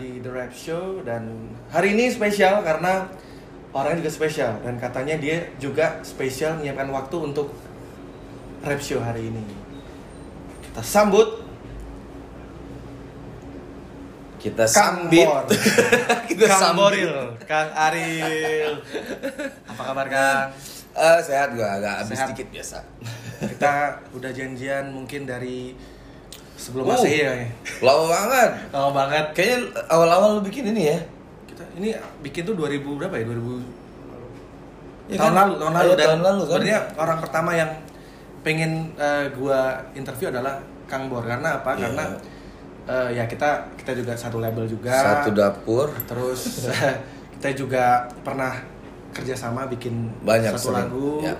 Di The Rap Show. Dan hari ini spesial karena orangnya juga spesial. Dan katanya dia juga spesial menyiapkan waktu untuk rap show hari ini. Kita sambut Kita sambit. Kita Kang sambit. Boril, Kang Aril. Apa kabar Kang? Eh, sehat gua agak habis Sehat. dikit biasa. Kita udah janjian mungkin dari sebelum Oh. Masehi ya. Lama banget. Lama banget. Kayaknya awal-awal lu bikin ini ya. Kita ini bikin tuh 2000 berapa ya? 2000 Ya tahun kan? lalu, tahun lalu Iya, dan tahun lalu kan. sebenarnya orang pertama yang pengen eh, gua interview adalah Kang Bor karena apa? Iya. Karena eh, ya kita kita juga satu label juga. Satu dapur. Terus kita juga pernah kerjasama bikin Banyak satu sering. lagu. Ya.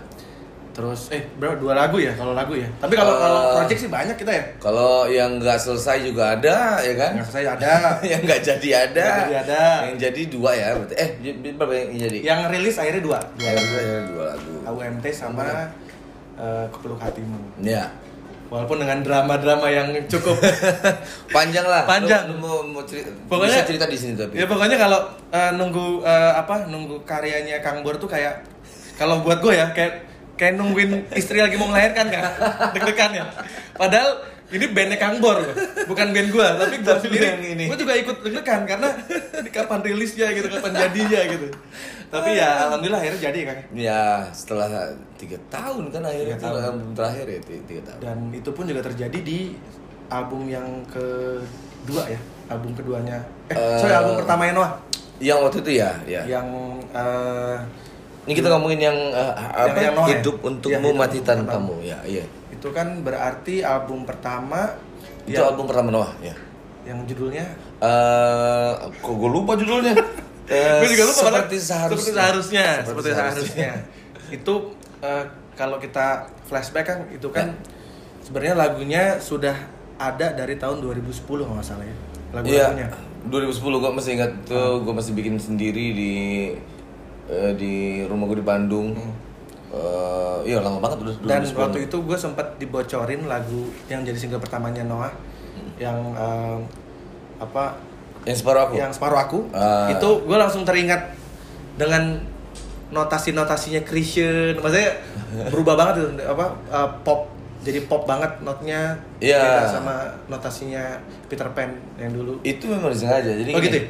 Terus eh berapa dua lagu ya kalau lagu ya. Tapi kalau kalau Eh, project sih banyak kita ya. Kalau yang nggak selesai juga ada, ya kan? Yang saya ada. yang nggak jadi ada. Nggak jadi ada. Yang jadi dua ya, berarti. Eh, berapa yang jadi? yang rilis akhirnya dua. Dua lagu. dua lagu. AUMT sama eh, Kepeluk Hatimu. Ya. Walaupun dengan drama-drama yang cukup Panjang lah. Panjang. Lu, lu mau, mau cerita, Pokoknya- bisa cerita di sini tapi. ya pokoknya kalau eh, nunggu eh, apa nunggu karyanya Kang Bor tuh kayak kalau buat gue ya kayak kayak nungguin istri lagi mau melahirkan kan deg-degan ya padahal ini bandnya Kang Bor loh. bukan band gue tapi gue sendiri yang ini. gue juga ikut deg-degan karena ini kapan rilisnya gitu kapan jadinya gitu tapi ya alhamdulillah akhirnya jadi kan Ya, setelah tiga tahun kan akhirnya Tiga tahun. album terakhir ya, tiga, tahun. dan itu pun juga terjadi di album yang kedua ya album keduanya eh, Eh, sorry album pertamanya Noah Yang waktu itu ya, ya. yang eh, Ini kita ngomongin yang eh, apa? yang Noah ya? hidup untukmu Hidup mati tanpamu. Ya, iya. Itu kan berarti album pertama Itu yang, album pertama Noah, ya. yang judulnya Eh, kok gue lupa judulnya? Eh, Gue juga lupa seperti seharusnya. seperti seharusnya Seperti seperti seharusnya itu eh, kalau kita flashback kan itu kan Ya. sebenarnya lagunya sudah ada dari tahun 2010 kalau nggak salah ya lagu-lagunya 2010 gue masih ingat tuh, gue masih bikin sendiri di eh, di rumah gue di Bandung. Eh, iya lama banget udah. Hmm. dan 2010. waktu itu gue sempat dibocorin lagu yang jadi single pertamanya Noah yang eh, apa yang separuh aku. yang separuh aku Ah. itu gue langsung teringat dengan notasi-notasinya Christian maksudnya berubah banget itu apa uh, pop jadi pop banget notnya Iya. beda sama notasinya Peter Pan yang dulu Itu memang disengaja. Jadi Oh, gini, gitu ya?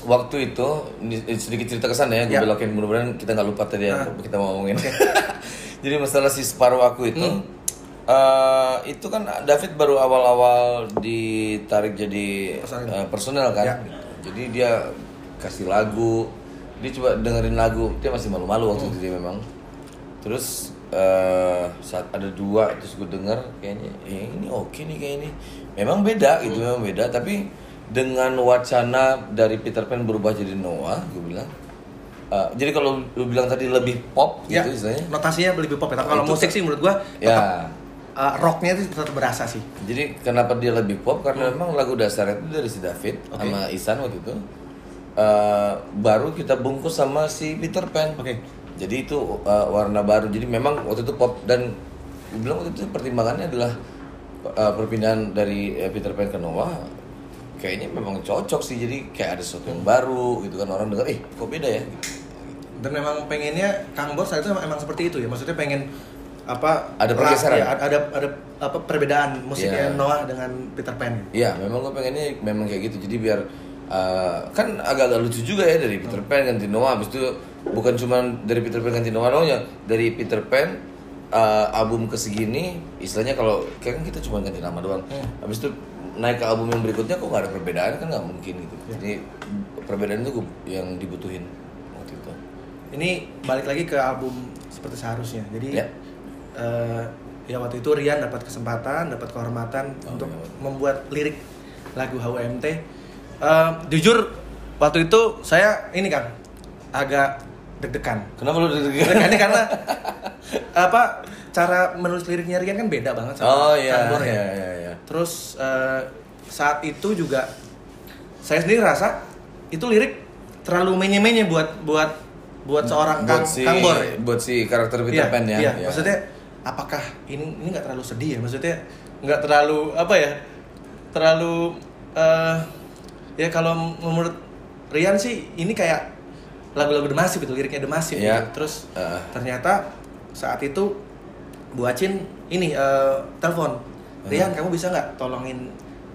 Waktu itu sedikit cerita ke sana ya, gue Ya. belokin mudah-mudahan kita nggak lupa tadi yang Ah. kita mau ngomongin. Jadi masalah si separuh aku itu Hmm. eh, itu kan David baru awal-awal ditarik jadi Personel. eh, personel kan. Ya. Jadi dia kasih lagu, dia coba dengerin lagu, dia masih malu-malu waktu Hmm. itu dia memang. Terus eh, saat ada dua terus gue denger kayaknya eh, ini oke nih kayak ini. Memang beda gitu, Hmm. memang beda tapi dengan wacana dari Peter Pan berubah jadi Noah, gue bilang. eh, jadi kalau lu bilang tadi lebih pop ya gitu istilahnya. notasinya lebih pop ya Tapi kalau musik kan- sih menurut gue Ya. uh, rocknya itu tetap berasa sih Jadi kenapa dia lebih pop? Karena memang lagu dasarnya itu dari si David Hmm. Oke. sama Isan waktu itu. Eh, baru kita bungkus sama si Peter Pan. Oke. Jadi itu eh, warna baru. Jadi memang waktu itu pop dan gue bilang waktu itu pertimbangannya adalah eh, perpindahan dari eh, Peter Pan ke Noah. Kayaknya memang cocok sih. Jadi kayak ada sesuatu yang baru gitu kan orang dengar, eh kok beda ya? dan memang pengennya Kang Bor saat itu emang, seperti itu ya maksudnya pengen apa Ada ra- pergeseran. ya, ada, ada ada apa perbedaan musiknya Iya. Noah dengan Peter Pan Iya, memang gue pengennya memang kayak gitu. Jadi biar uh, kan agak-agak lucu juga ya dari Peter Pan ganti Noah. Habis itu bukan cuma dari Peter Pan ganti Noah doang dari Peter Pan uh, album ke segini, istilahnya kalau kayak kan kita cuma ganti nama doang. Habis itu naik ke album yang berikutnya kok nggak ada perbedaan kan nggak mungkin gitu. Jadi perbedaan itu yang dibutuhin waktu itu. Ini balik lagi ke album seperti seharusnya. Jadi Ya. eh, ya waktu itu Rian dapat kesempatan, dapat kehormatan Oh, untuk iya. membuat lirik lagu HWMT. Eh, jujur waktu itu saya ini kan agak deg-degan. Kenapa lu deg-degan? Karena apa cara menulis liriknya Rian kan beda banget sama Oh iya, Bor ya. iya, iya, iya. Terus eh, saat itu juga saya sendiri rasa itu lirik terlalu menye-menye buat buat buat seorang kang, buat si Kang Bor ya? buat si karakter Peter Iya, Pan ya. iya. Ya. maksudnya apakah ini ini nggak terlalu sedih ya maksudnya nggak terlalu apa ya terlalu eh ya kalau menurut Rian sih ini kayak lagu-lagu demasif gitu liriknya demasif Iya. gitu. terus Ah. ternyata saat itu Bu Acin ini eh, telepon Rian kamu bisa nggak tolongin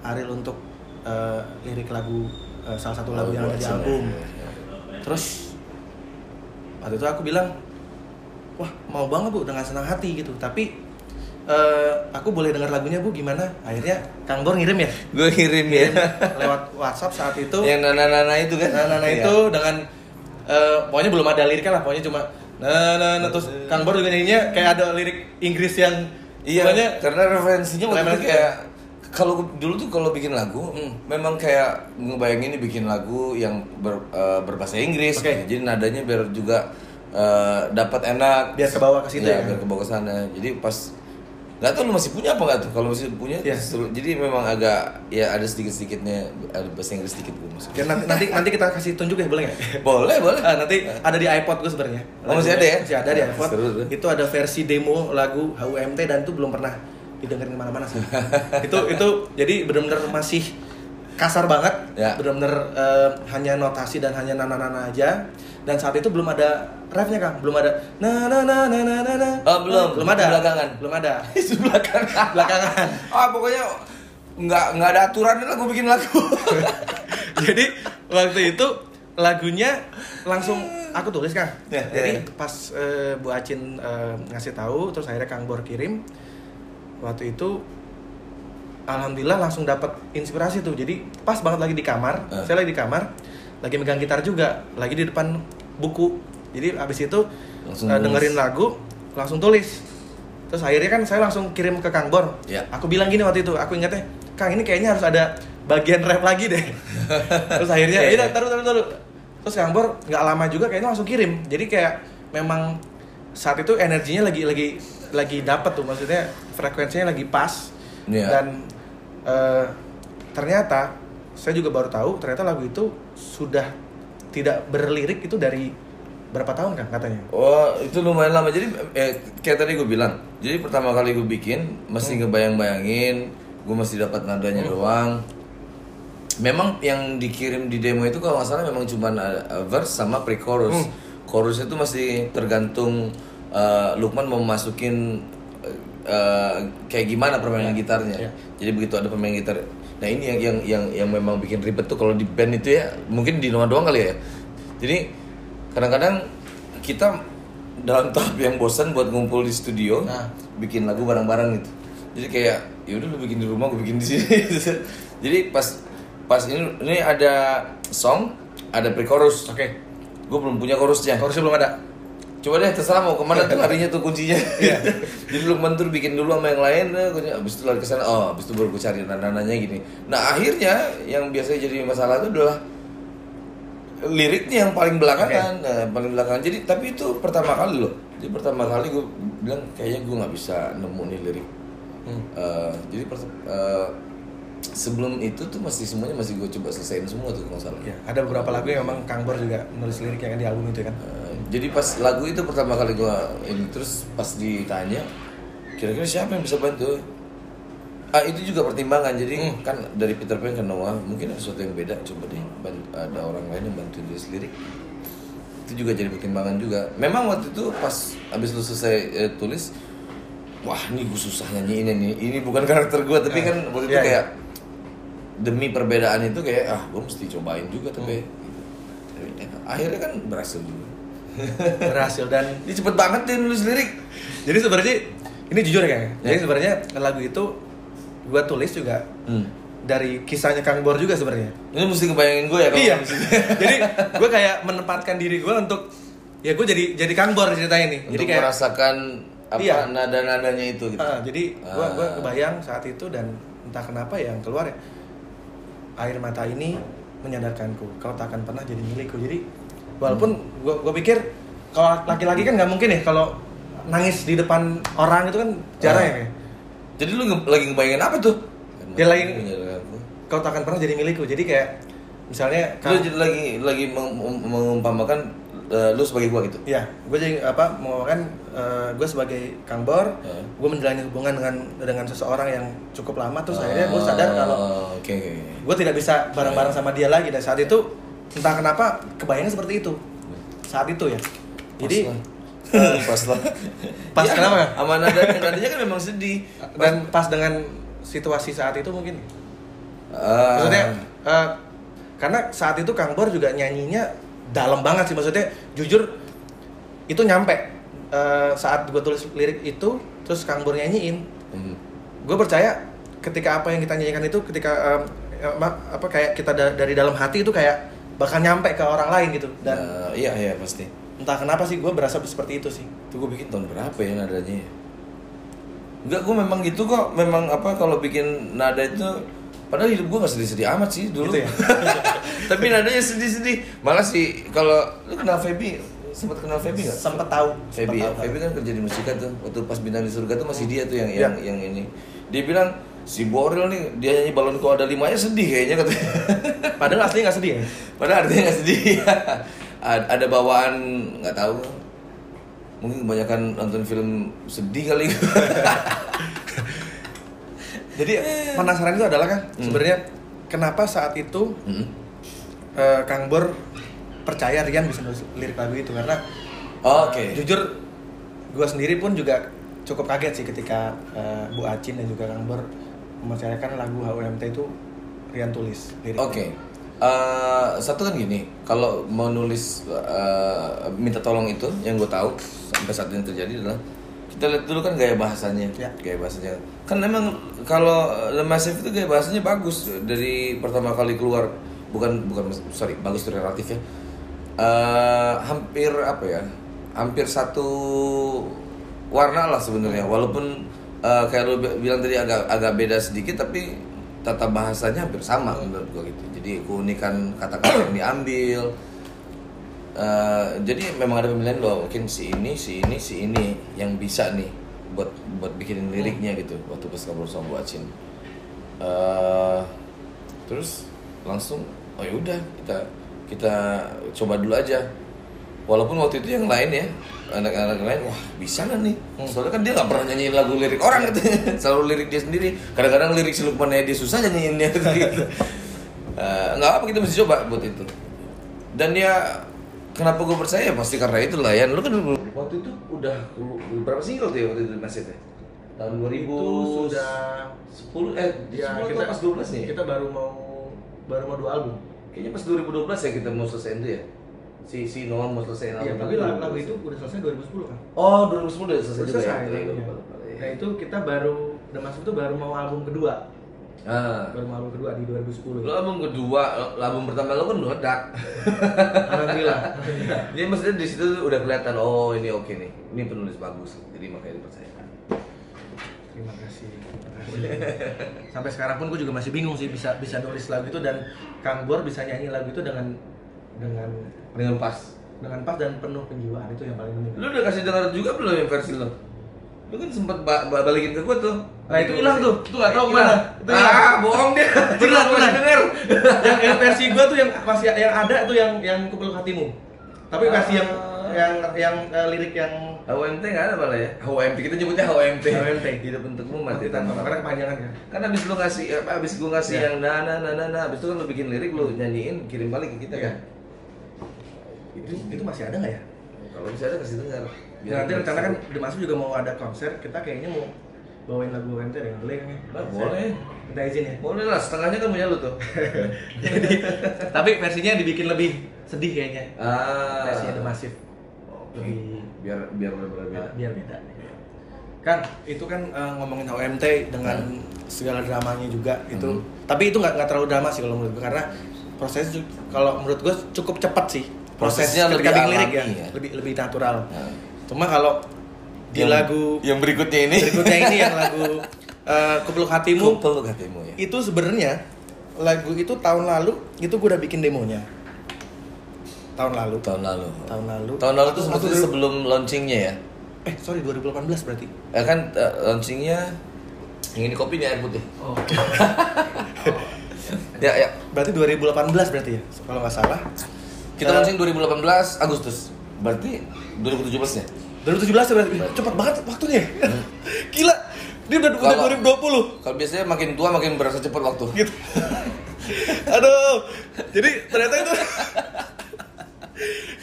Ariel untuk eh, lirik lagu eh, salah satu lagu yang ada di album sini. Ya, ya. terus waktu itu aku bilang wah mau banget bu dengan senang hati gitu tapi eh, aku boleh dengar lagunya bu gimana akhirnya Kang Bor ngirim ya Gue kirim ya. lewat WhatsApp saat itu yang nana-nana itu kan. nah, nah, Iya. itu dengan eh, pokoknya belum ada liriknya lah pokoknya cuma nah nah, nah terus Kang Bor juga nyanyinya kayak ada lirik Inggris yang Iya, pokoknya karena referensinya waktu itu kayak kalau dulu tuh kalau bikin lagu, Hmm. memang kayak ngebayangin ini bikin lagu yang ber- eh, berbahasa Inggris, Oke. jadi nadanya biar juga eh, dapat enak, Biar ke bawah ke situ Iya, ya? biar ke bawah ke sana. Jadi pas nggak tahu lu masih punya apa nggak tuh? Kalau masih punya, Iya. seru. jadi memang agak ya ada sedikit sedikitnya ada bahasa Inggris sedikit gue masuk. Ya, nanti, nanti nanti kita kasih tunjuk ya boleh nggak? Boleh, boleh. Ah, nanti ada di iPod gue sebenarnya. Oh, masih ada ya? Masih ada di iPod. Seru tuh. Itu ada versi demo lagu HUMT dan itu belum pernah didengerin ke mana-mana sih. itu itu jadi benar-benar masih kasar banget, Ya. benar-benar eh, hanya notasi dan hanya nana-nana aja. Dan saat itu belum ada refnya kang, belum ada na na na na na na na. Oh, belum. belum ada. Belakangan. Belum ada. Belakangan. Belakangan. Ah pokoknya nggak nggak ada aturan lah gue bikin lagu. Jadi waktu itu lagunya langsung aku tulis kan. Ya, Jadi ya, ya. pas eh, Bu Acin eh, ngasih tahu, terus akhirnya Kang Bor kirim. Waktu itu alhamdulillah langsung dapat inspirasi tuh. Jadi pas banget lagi di kamar, Eh. saya lagi di kamar, lagi megang gitar juga, lagi di depan buku. Jadi abis itu Langsung nulis. dengerin lagu, langsung tulis. Terus akhirnya kan saya langsung kirim ke Kang Bor. Ya. Aku bilang gini waktu itu, aku ingatnya, Kang ini kayaknya harus ada bagian rap lagi deh. Terus akhirnya, ya iya. taruh taruh taruh. Terus Kang Bor nggak lama juga kayaknya langsung kirim. Jadi kayak memang saat itu energinya lagi lagi lagi dapat tuh, maksudnya frekuensinya lagi pas. Iya. Dan eh, ternyata saya juga baru tahu ternyata lagu itu sudah tidak berlirik itu dari berapa tahun kan katanya. Oh itu lumayan lama jadi eh, kayak tadi gue bilang jadi pertama kali gue bikin masih ngebayang-bayangin gue masih dapat nadanya doang. Memang yang dikirim di demo itu kalau nggak salah memang cuma verse sama pre-chorus. Chorus itu masih tergantung eh, Lukman mau masukin eh, eh, kayak gimana permainan gitarnya. Iya. Jadi begitu ada pemain gitar. Nah ini yang yang yang yang memang bikin ribet tuh kalau di band itu ya mungkin di Noma doang kali ya. Jadi kadang-kadang kita dalam tahap yang bosan buat ngumpul di studio, Nah. bikin lagu bareng-bareng gitu. Jadi kayak ya udah lu bikin di rumah, gue bikin di sini. Jadi pas pas ini ini ada song, ada pre-chorus. Oke. Gue belum punya chorusnya. Chorusnya belum ada. Coba deh terserah mau ke mana tuh larinya tuh kuncinya. Iya. Jadi lu mentur bikin dulu sama yang lain, eh, kuncinya. abis itu lari ke sana. Oh, abis itu baru gue cari nanya gini. Nah akhirnya yang biasanya jadi masalah itu adalah liriknya yang paling belakangan, nah, paling belakangan. Jadi tapi itu pertama kali loh. Jadi pertama kali gue bilang kayaknya gue nggak bisa nemu nih lirik. Hmm. Eh, jadi eh, sebelum itu tuh masih semuanya masih gue coba selesaiin semua tuh kalau salah. Ya, ada beberapa lagu yang memang Kang Bor juga nulis lirik yang di album itu kan. Uh, jadi pas lagu itu pertama kali gua ini terus pas ditanya kira-kira siapa yang bisa bantu? Ah itu juga pertimbangan. Jadi Hmm. kan dari Peter Pan ke Noah mungkin ada sesuatu yang beda. Coba deh ada orang lain yang bantu nulis lirik itu juga jadi pertimbangan juga. Memang waktu itu pas abis lu selesai eh, tulis wah ini gue susah nyanyiin ini ini bukan karakter gua. Tapi Ah, kan waktu itu iya, iya. kayak demi perbedaan itu kayak ah gue mesti cobain juga tapi Hmm. Tapi, eh, akhirnya kan berhasil juga Berhasil dan ini cepet banget deh nulis lirik. jadi sebenarnya ini jujur ya Kang. Ya. Jadi sebenarnya lagu itu gua tulis juga Hmm. dari kisahnya Kang Bor juga sebenarnya. Ini mesti ngebayangin gue ya kalau Iya. jadi gue kayak menempatkan diri gue untuk ya gue jadi jadi Kang Bor ceritanya nih. jadi kayak merasakan apa Iya. nada-nadanya itu gitu. Ah, jadi gua gua Ah. kebayang saat itu dan entah kenapa yang keluar ya air mata ini menyadarkanku kau tak akan pernah jadi milikku jadi walaupun gua gua pikir kalau laki-laki kan nggak mungkin ya kalau nangis di depan orang itu kan jarang Ah. ya. Jadi lu nge- lagi ngebayangin apa tuh? Ya, lagi- kau tak akan pernah jadi milikku jadi kayak misalnya Lu jadi lagi lagi meng- meng- mengumpamakan eh, lu sebagai gua gitu. ya gue jadi apa mengatakan gue sebagai Kang Bor Ya. gue menjalani hubungan dengan dengan seseorang yang cukup lama terus akhirnya gue sadar kalau Oh, oke. gue tidak bisa bareng-bareng sama dia lagi dan saat itu entah kenapa kebayangnya seperti itu saat itu ya jadi Pas lah. pas lah. Pas Ya, kenapa? Sama nadanya, nadanya kan memang sedih. dan pas dengan situasi saat itu mungkin Ah. maksudnya eh, karena saat itu Kang Bor juga nyanyinya dalam banget sih maksudnya jujur itu nyampe eh, saat gue tulis lirik itu terus Kang Bor nyanyiin Hmm. gue percaya ketika apa yang kita nyanyikan itu ketika apa, apa kayak kita da- dari dalam hati itu kayak bakal nyampe ke orang lain gitu dan Ya, iya iya pasti. entah kenapa sih gue berasa seperti itu sih Itu gue bikin tahun berapa ya nadanya ya? Enggak, gue memang gitu kok. Memang apa kalau bikin nada itu Padahal hidup gue gak sedih-sedih amat sih dulu Gitu ya? Tapi nadanya sedih-sedih Malah sih kalau Lu kenal Feby? Sempat kenal Feby gak? sempet tahu Feby ya. Feby kan kerja di musika tuh Waktu pas bintang di surga tuh masih dia tuh yang Iya. yang, yang ini Dia bilang Si Boril nih, dia nyanyi balon kalau ada limanya sedih kayaknya katanya padahal aslinya nggak sedih ya Padahal artinya nggak sedih. Ad- ada bawaan nggak tahu. Mungkin kebanyakan nonton film sedih kali. jadi penasaran itu adalah kan sebenarnya kenapa saat itu Hmm. eh, Kang Bor percaya Rian bisa nulis lirik lagu itu karena Oke. jujur gue sendiri pun juga cukup kaget sih ketika eh, Bu Acin dan juga Kang Bor mempercayakan lagu HUMT itu Rian tulis. Oke. Eh, satu kan gini, kalau mau nulis eh, minta tolong itu yang gue tahu sampai saat ini terjadi adalah kita lihat dulu kan gaya bahasanya, Ya. gaya bahasanya. Kan memang kalau The Massive itu gaya bahasanya bagus dari pertama kali keluar, bukan bukan sorry bagus itu relatif ya. Eh, hampir apa ya? Hampir satu warna lah sebenarnya, walaupun eh, kayak lu bi- bilang tadi agak agak beda sedikit, tapi tata bahasanya hampir sama menurut gua gitu. Jadi keunikan kata-kata yang diambil. Eh, jadi memang ada pemilihan loh, mungkin si ini, si ini, si ini yang bisa nih buat buat bikinin liriknya gitu waktu pas ngobrol sama Bu Acin. Eh, terus langsung oh ya udah kita kita coba dulu aja. Walaupun waktu itu yang lain ya anak-anak lain wah bisa nggak nih? Soalnya kan dia nggak pernah nyanyiin lagu lirik orang gitu, selalu lirik dia sendiri. Kadang-kadang lirik si Lukman dia susah nyanyiinnya gitu. Eh, nggak apa kita mesti coba buat itu. Dan dia kenapa gue percaya pasti karena itu lah ya. Lu kan waktu itu udah berapa single tuh ya waktu itu masih teh? Tahun 2000 Itu sudah 10 eh ya 10 kita atau pas 12 nih. Kita baru mau baru mau dua album. Kayaknya pas 2012 ya kita mau selesai itu ya. Si si Noah mau selesai Iya, tapi lagu, lagu itu udah selesai 2010 kan. Oh, 2010 udah selesai Udah juga selesai. ya. Iya. Nah itu kita baru udah masuk tuh baru mau album kedua. Ah. Baru mau album kedua di 2010. Lo album kedua, album pertama lo kan meledak. Alhamdulillah. Jadi maksudnya di situ tuh udah kelihatan oh ini oke nih, ini penulis bagus, jadi makanya dipercayakan. Terima kasih. Terima kasih. Sampai sekarang pun gue juga masih bingung sih bisa bisa nulis lagu itu dan Kang Bor bisa nyanyi lagu itu dengan dengan Dengan pas. dengan pas dan penuh penjiwaan itu yang paling penting. Lu udah kasih dengar juga belum yang versi lo? Lu kan sempet ba- ba- balikin ke gua tuh. Nah, itu hilang tuh. Itu nggak tahu Hilang. ke mana. Itu hilang. Ah, bohong dia. Masih beneran. denger. yang, yang versi gue tuh yang masih yang ada tuh yang yang kupeluk hatimu. Tapi versi yang Ah. yang yang eh, lirik yang HWMT nggak ada malah ya? HWMT kita nyebutnya HWMT. HWMT. Hidup untukmu mati tanpa karena kepanjangan kan. Kan abis lu ngasih, eh, abis gua ngasih Iya. yang na na na na na, abis itu kan lu bikin lirik lu nyanyiin kirim balik ke kita Iya. kan. Itu itu masih ada nggak ya? Kalau bisa ada kasih dengar. Ya, nanti rencana kan di masuk juga mau ada konser, kita kayaknya mau bawain lagu WMT dengan boleh kan ya? Nah, boleh. Minta izin ya. Boleh lah, setengahnya kan punya lu tuh. Jadi, tapi versinya dibikin lebih sedih kayaknya. ah. Versinya The Massive. Oke. Lebih Biar biar benar beda. biar beda. Kan itu kan eh, ngomongin OMT dengan segala dramanya juga itu. Tapi itu nggak terlalu drama sih kalau menurut gue karena proses kalau menurut gue cukup cepat sih. Proses Prosesnya ketika lebih bikin lirik ya, alami ya. lebih lebih natural. Nah. Cuma kalau di Yang- lagu yang berikutnya ini berikutnya ini yang lagu eh, Kupeluk Hatimu Kupel hatimu ya. itu sebenarnya lagu itu tahun lalu itu gue udah bikin demonya tahun lalu Tahun lalu. tahun lalu Tahun lalu maksudnya atau- sebelum launchingnya ya. eh sorry 2018 berarti Ya kan eh, launchingnya yang ini kopi nih air putih. oh Ya, ya. Berarti 2018 berarti ya, kalau nggak salah. Kita Eh, launching 2018 Agustus. Berarti 2017 ya? 2017 ya berarti. Cepat banget waktunya. Gila. Dia udah, udah Kalau- 2020 Kalau biasanya makin tua makin berasa cepat waktu. gitu. Aduh. Jadi ternyata itu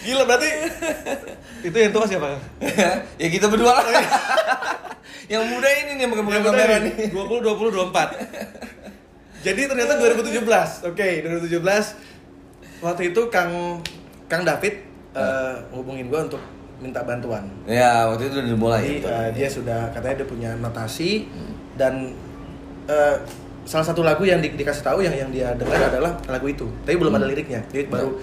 Gila berarti itu yang tua siapa? ya kita berdua lah. yang muda ini nih yang pakai kamera nih. nih, 20 20 24. Jadi ternyata 2017. Oke, 2017 waktu itu Kang Kang David eh, ngubungin gua untuk minta bantuan. Ya, waktu itu udah dimulai. Jadi itu. eh, dia sudah katanya dia punya notasi dan eh, salah satu lagu yang di- dikasih tahu yang yang dia dengar adalah lagu itu. Tapi belum ada liriknya. Jadi baru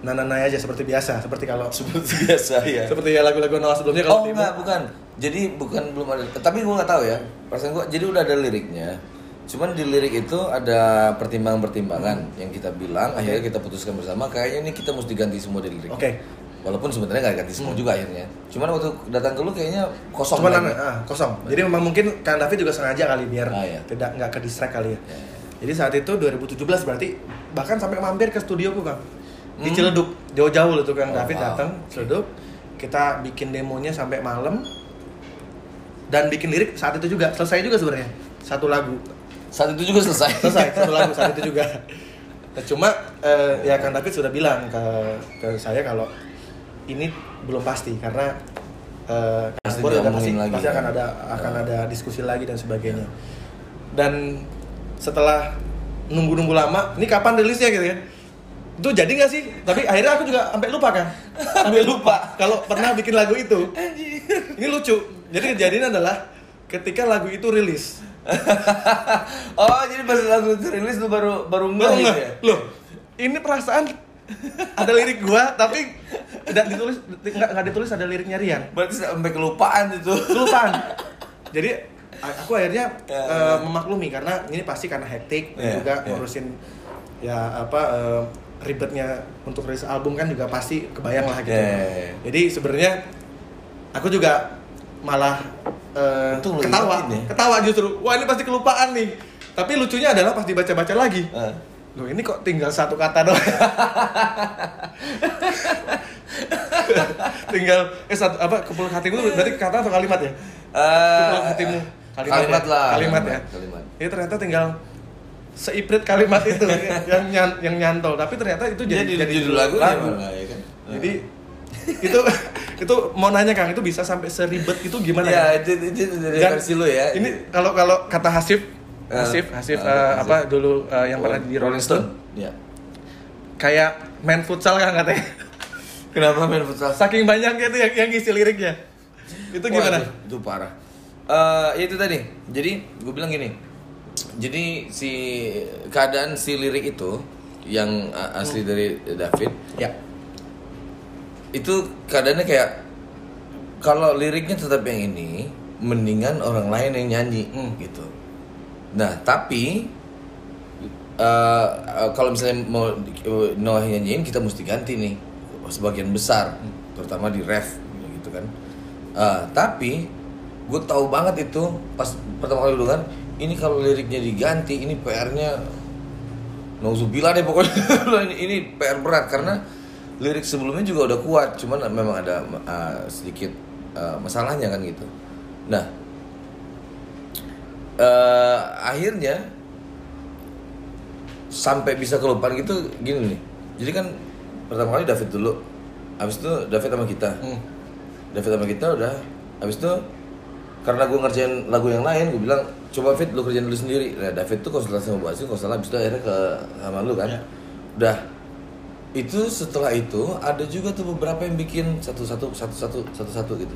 nananai aja seperti biasa, seperti kalau seperti biasa ya. seperti ya lagu-lagu Noah sebelumnya kalau Oh enggak, bukan. Jadi bukan belum ada. Tapi gua nggak tahu ya. Perasaan gua jadi udah ada liriknya. Cuman di lirik itu ada pertimbangan-pertimbangan yang kita bilang akhirnya kita putuskan bersama kayaknya ini kita mesti ganti semua di lirik. Oke. Walaupun sebenarnya nggak ganti semua juga akhirnya. Cuman waktu datang ke lu kayaknya kosong Cuman ah, kosong. Jadi memang mungkin Kang David juga sengaja kali biar Ah, iya. tidak nggak ke distract kali ya. Ya, ya. Jadi saat itu 2017 berarti bahkan sampai mampir ke studioku Kang. Di Hmm. Ciledug, jauh-jauh itu Kang Oh, David wow. datang Ciledug. Kita bikin demonya sampai malam. Dan bikin lirik saat itu juga selesai juga sebenarnya. Satu lagu. Saat itu juga selesai. Selesai satu lagu saat itu juga. Nah, cuma eh, ya Kang David sudah bilang ke ke saya kalau ini belum pasti karena eh, Pasti udah pasti, lagi pasti kan? akan ada akan Ya. ada diskusi lagi dan sebagainya. Dan setelah nunggu-nunggu lama, ini kapan rilisnya gitu ya? Itu jadi nggak sih? Tapi akhirnya aku juga sampai lupa kan? Sampai lupa kalau pernah bikin lagu itu. Ini lucu. Jadi kejadian adalah ketika lagu itu rilis. oh, jadi pas lagu rilis lu baru baru ngeh gitu nggak? ya? Loh, ini perasaan ada lirik gua tapi tidak ditulis nggak nggak ditulis ada liriknya Rian. Berarti sampai kelupaan itu. Kelupaan. Jadi aku akhirnya Ya, eh, ya. memaklumi karena ini pasti karena hektik dan Ya, juga ya. ngurusin ya apa eh, ribetnya untuk rilis album kan juga pasti kebayang lah gitu. Ya, ya. Jadi sebenarnya aku juga malah eh, Untung lu ketawa, ya. ketawa justru. Wah ini pasti kelupaan nih. Tapi lucunya adalah pas dibaca-baca lagi. Ah. Loh ini kok tinggal satu kata doang. tinggal eh satu apa kepulauan hatimu berarti kata atau kalimat ya? Kepulauan hatimu. Kalimat, ya? lah. Kalimat ya. Kalimat. Ini ternyata tinggal seiprit kalimat itu yang nyan- yang nyantol tapi ternyata itu jadi Jadi, judul lagu, ya kan? Jadi itu itu mau nanya Kang itu bisa sampai seribet itu gimana ya, itu, itu, itu dari Dan versi lu ya. Ini kalau kalau kata Hasif Eh, Hasif Hasif eh, eh, Hasif. apa dulu eh, yang pernah di Rolling Stone Ya. kayak main futsal kan katanya. Kenapa main futsal? Saking banyaknya itu yang yang ngisi liriknya. Itu Wah, gimana? itu, itu parah. Eh, ya itu tadi. Jadi gue bilang gini. Jadi si keadaan si lirik itu yang asli dari David Ya. Itu keadaannya kayak kalau liriknya tetap yang ini mendingan orang lain yang nyanyi Hmm. gitu. Nah tapi eh, kalau misalnya mau uh, Noah nyanyiin kita mesti ganti nih sebagian besar terutama di ref gitu kan. Eh, tapi gue tahu banget itu pas pertama kali dulu kan ini kalau liriknya diganti ini PR-nya Nauzubillah deh pokoknya ini, ini PR berat karena lirik sebelumnya juga udah kuat cuman memang ada uh, sedikit uh, masalahnya kan gitu. Nah uh, akhirnya sampai bisa kelupaan gitu gini nih. Jadi kan pertama kali David dulu habis itu David sama kita. Hmm. David sama kita udah habis itu karena gue ngerjain lagu yang lain gue bilang coba Fit lu kerjain dulu sendiri. Nah David tuh konsultasi sama Basu kalau salah habis itu akhirnya ke sama lu kan. Ya. udah itu setelah itu ada juga tuh beberapa yang bikin satu satu satu satu satu satu gitu.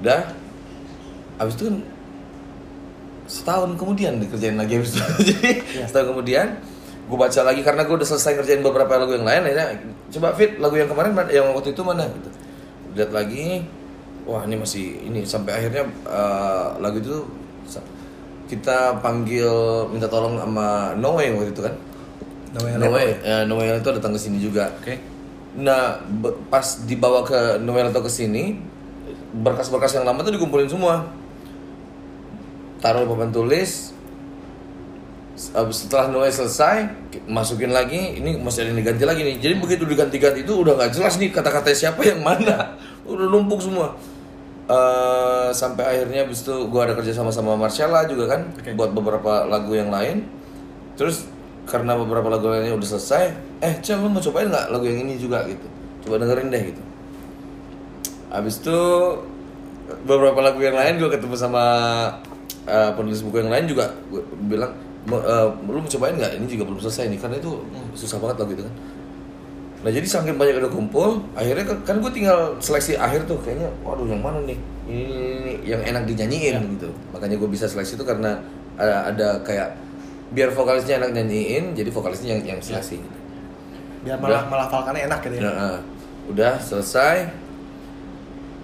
Udah habis itu kan setahun kemudian dikerjain lagi habis itu. Jadi Ya. setahun kemudian gue baca lagi karena gue udah selesai ngerjain beberapa lagu yang lain akhirnya coba fit lagu yang kemarin yang waktu itu mana? Gitu. Lihat lagi wah ini masih ini sampai akhirnya eh, lagu itu kita panggil minta tolong sama Noe waktu itu kan Noe Noe ya, Noel itu datang ke sini juga Oke. Nah, be- pas dibawa ke Noel atau ke sini, berkas-berkas yang lama tuh dikumpulin semua. Taruh di papan tulis. Setelah Noe selesai ki- masukin lagi ini masih ada yang diganti lagi nih jadi begitu diganti-ganti itu udah nggak jelas nih kata-kata siapa yang mana udah numpuk semua Eh, sampai akhirnya abis itu gue ada kerja sama sama Marcella juga kan Oke. buat beberapa lagu yang lain terus karena beberapa lagu lainnya udah selesai eh Cel lu mau cobain nggak lagu yang ini juga gitu. Coba dengerin deh gitu. Abis itu beberapa lagu yang lain gue ketemu sama eh, penulis buku yang lain juga gue bilang "Mau, eh, lu mau cobain nggak? Ini juga belum selesai nih. Karena itu susah banget lagu itu kan. Nah jadi saking banyak udah kumpul akhirnya kan, kan gue tinggal seleksi akhir tuh kayaknya waduh yang mana nih? Ini, ini, ini yang enak dinyanyiin gitu. Makanya gue bisa seleksi itu karena ada, ada kayak biar vokalisnya enak nyanyiin jadi vokalisnya yang yang seleksi gitu. biar malah melafalkannya enak gitu ya. Nah, udah selesai.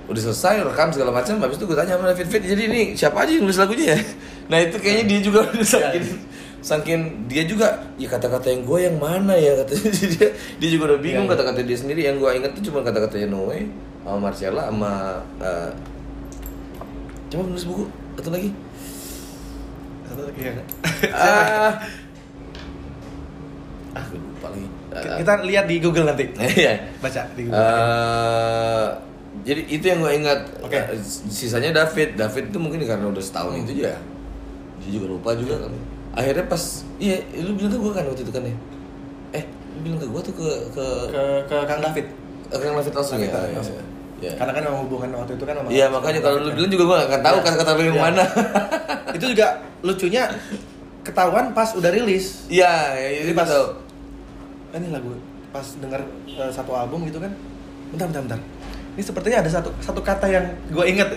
Udah selesai rekam segala macam habis itu gue tanya sama David Fit jadi ini siapa aja yang nulis lagunya ya? Nah itu kayaknya dia juga udah saking saking dia juga ya kata-kata yang gue yang mana ya? Katanya dia dia juga udah bingung Iya, iya. kata-kata dia sendiri. Yang gue inget tuh cuma kata-katanya Noe sama Marcella sama eh, coba nulis buku? Atau lagi Satu lagi ya. ah ah gue lupa lagi Ah, kita lihat di Google nanti iya baca di Google Eh, jadi itu yang gue ingat. Oke. Eh, Sisanya David. David itu mungkin karena udah setahun Hmm. itu ya. Dia juga lupa juga kan. Akhirnya pas iya lu bilang ke gue kan waktu itu kan ya. Eh, lu bilang ke gue tuh ke ke ke ke Kang David ke Kang David langsung ya. David iya, langsung. Iya. karena kan memang hubungan waktu itu kan sama Iya makanya kalau lu bilang juga gue gak akan tahu Iya. kata-kata lu yang Iya. mana. itu juga lucunya ketahuan pas udah rilis Iya, ya, itu Jadi pas tahu. Ah, ini lagu pas denger eh, satu album gitu kan bentar bentar bentar ini sepertinya ada satu satu kata yang gue inget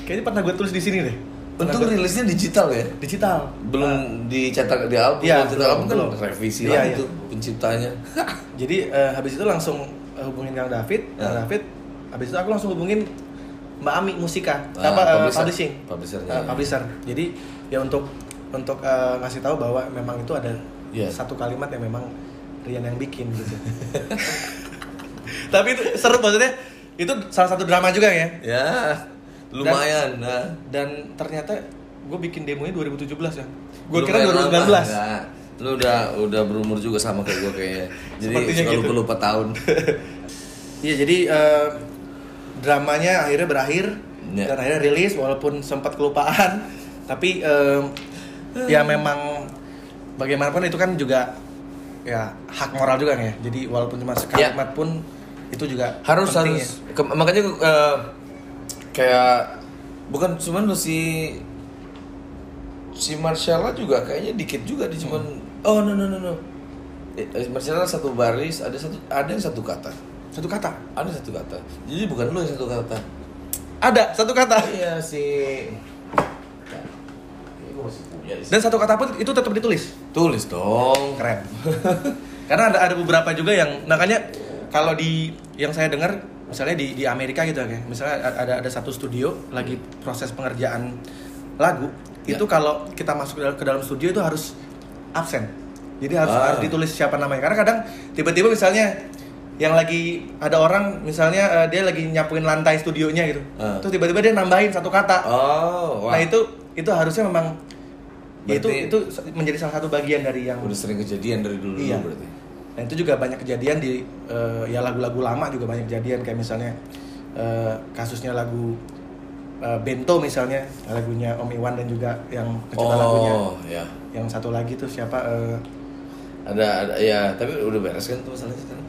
kayaknya pernah gue tulis di sini deh Untung gua- rilisnya digital ya. digital Belum dicetak di album, Iya, cetak belum, album kan belum. revisi Iya, lagi iya. tuh penciptanya. jadi eh, habis itu langsung hubungin Kang David Kang Ya. David habis itu aku langsung hubungin Mbak Ami Musika Ah, apa eh, publisher. publishing Publishernya, Eh, ya. publisher jadi ya untuk untuk eh, ngasih tahu bahwa memang itu ada Iya. satu kalimat yang memang Rian yang bikin gitu tapi itu seru maksudnya itu salah satu drama juga ya ya, lumayan. nah. dan ternyata gue bikin demonya 2017 ya gue kira Lumayan 2019 lama. Nggak. Lu udah udah berumur juga sama kayak gue kayaknya. Jadi Sepertinya suka gitu. lupa lupa tahun. Iya jadi eh, dramanya akhirnya berakhir Ya. dan akhirnya rilis walaupun sempat kelupaan tapi eh, ya memang bagaimanapun itu kan juga ya hak moral juga ya jadi walaupun cuma sekalimat pun itu juga harus penting harus. Ke- makanya eh, kayak bukan cuman lu si si Marcella juga kayaknya dikit juga di cuman oh no no no no. Eh, Marcella satu baris ada satu ada yang satu kata ya. Satu kata. Ada satu kata. Jadi bukan lu yang satu kata. Ada satu kata. Iya si Ini gua masih punya di sini. dan satu kata pun itu tetap ditulis. Tulis dong. Keren. Karena ada ada beberapa juga yang makanya kalau di yang saya dengar misalnya di di Amerika gitu ya misalnya ada ada satu studio lagi proses pengerjaan lagu Ya. itu kalau kita masuk ke dalam, ke dalam studio itu harus absen. Jadi harus Ah. harus ditulis siapa namanya. Karena kadang tiba-tiba misalnya yang lagi ada orang misalnya eh, dia lagi nyapuin lantai studionya gitu. Ah. terus tiba-tiba dia nambahin satu kata. Oh wah. Nah itu itu harusnya memang ya itu itu menjadi salah satu bagian dari yang udah sering kejadian dari dulu Iya. berarti. Nah itu juga banyak kejadian di eh, ya lagu-lagu lama juga banyak kejadian. Kayak misalnya eh, kasusnya lagu Bento misalnya lagunya Om Iwan dan juga yang pencipta lagunya. oh ya. Yang satu lagi tuh siapa eh, ada ada ya tapi udah beres kan tuh masalahnya sekarang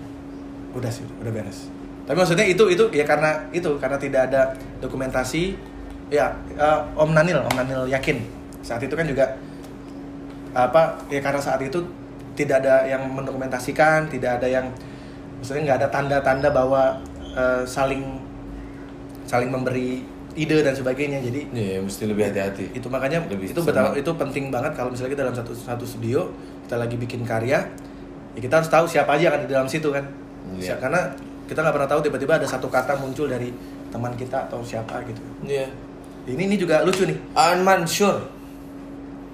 udah sih udah beres. Tapi maksudnya itu itu ya karena itu karena tidak ada dokumentasi. Ya eh, Om Nanil Om Nanil yakin. Saat itu kan juga apa ya karena saat itu tidak ada yang mendokumentasikan tidak ada yang maksudnya nggak ada tanda-tanda bahwa eh, saling saling memberi ide dan sebagainya. Jadi Iya, mesti lebih hati-hati. itu makanya Lebih itu betul itu penting banget kalau misalnya kita dalam satu satu studio kita lagi bikin karya ya kita harus tahu siapa aja yang ada di dalam situ kan Si- karena kita nggak pernah tahu tiba-tiba ada satu kata muncul dari teman kita atau siapa gitu Iya. ini ini juga lucu nih Aan Mansur.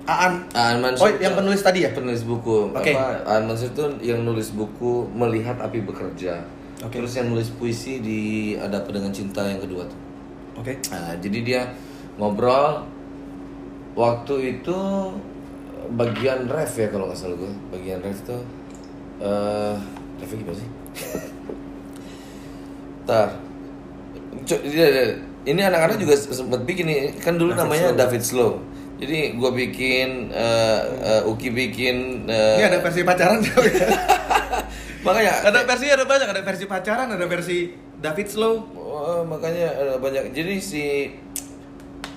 Aan Aan Mansur. oh yang penulis tadi ya penulis buku. Oke. Apa Aan Mansur itu yang nulis buku Melihat Api Bekerja. Oke. Terus yang nulis puisi di Ada Apa Dengan Cinta yang kedua tuh. oke Nah, jadi dia ngobrol waktu itu bagian ref ya kalau nggak salah gue bagian ref tuh eh refnya gimana sih Tar. Dia- dia- Ini anak-anak juga sempat bikin nih kan dulu namanya David Slow. Jadi gue bikin, eh, eh, Uki bikin. eh, Ini ada versi pacaran makanya ada versi ada banyak, ada versi pacaran, ada versi David Slow. Oh, makanya ada banyak. Jadi si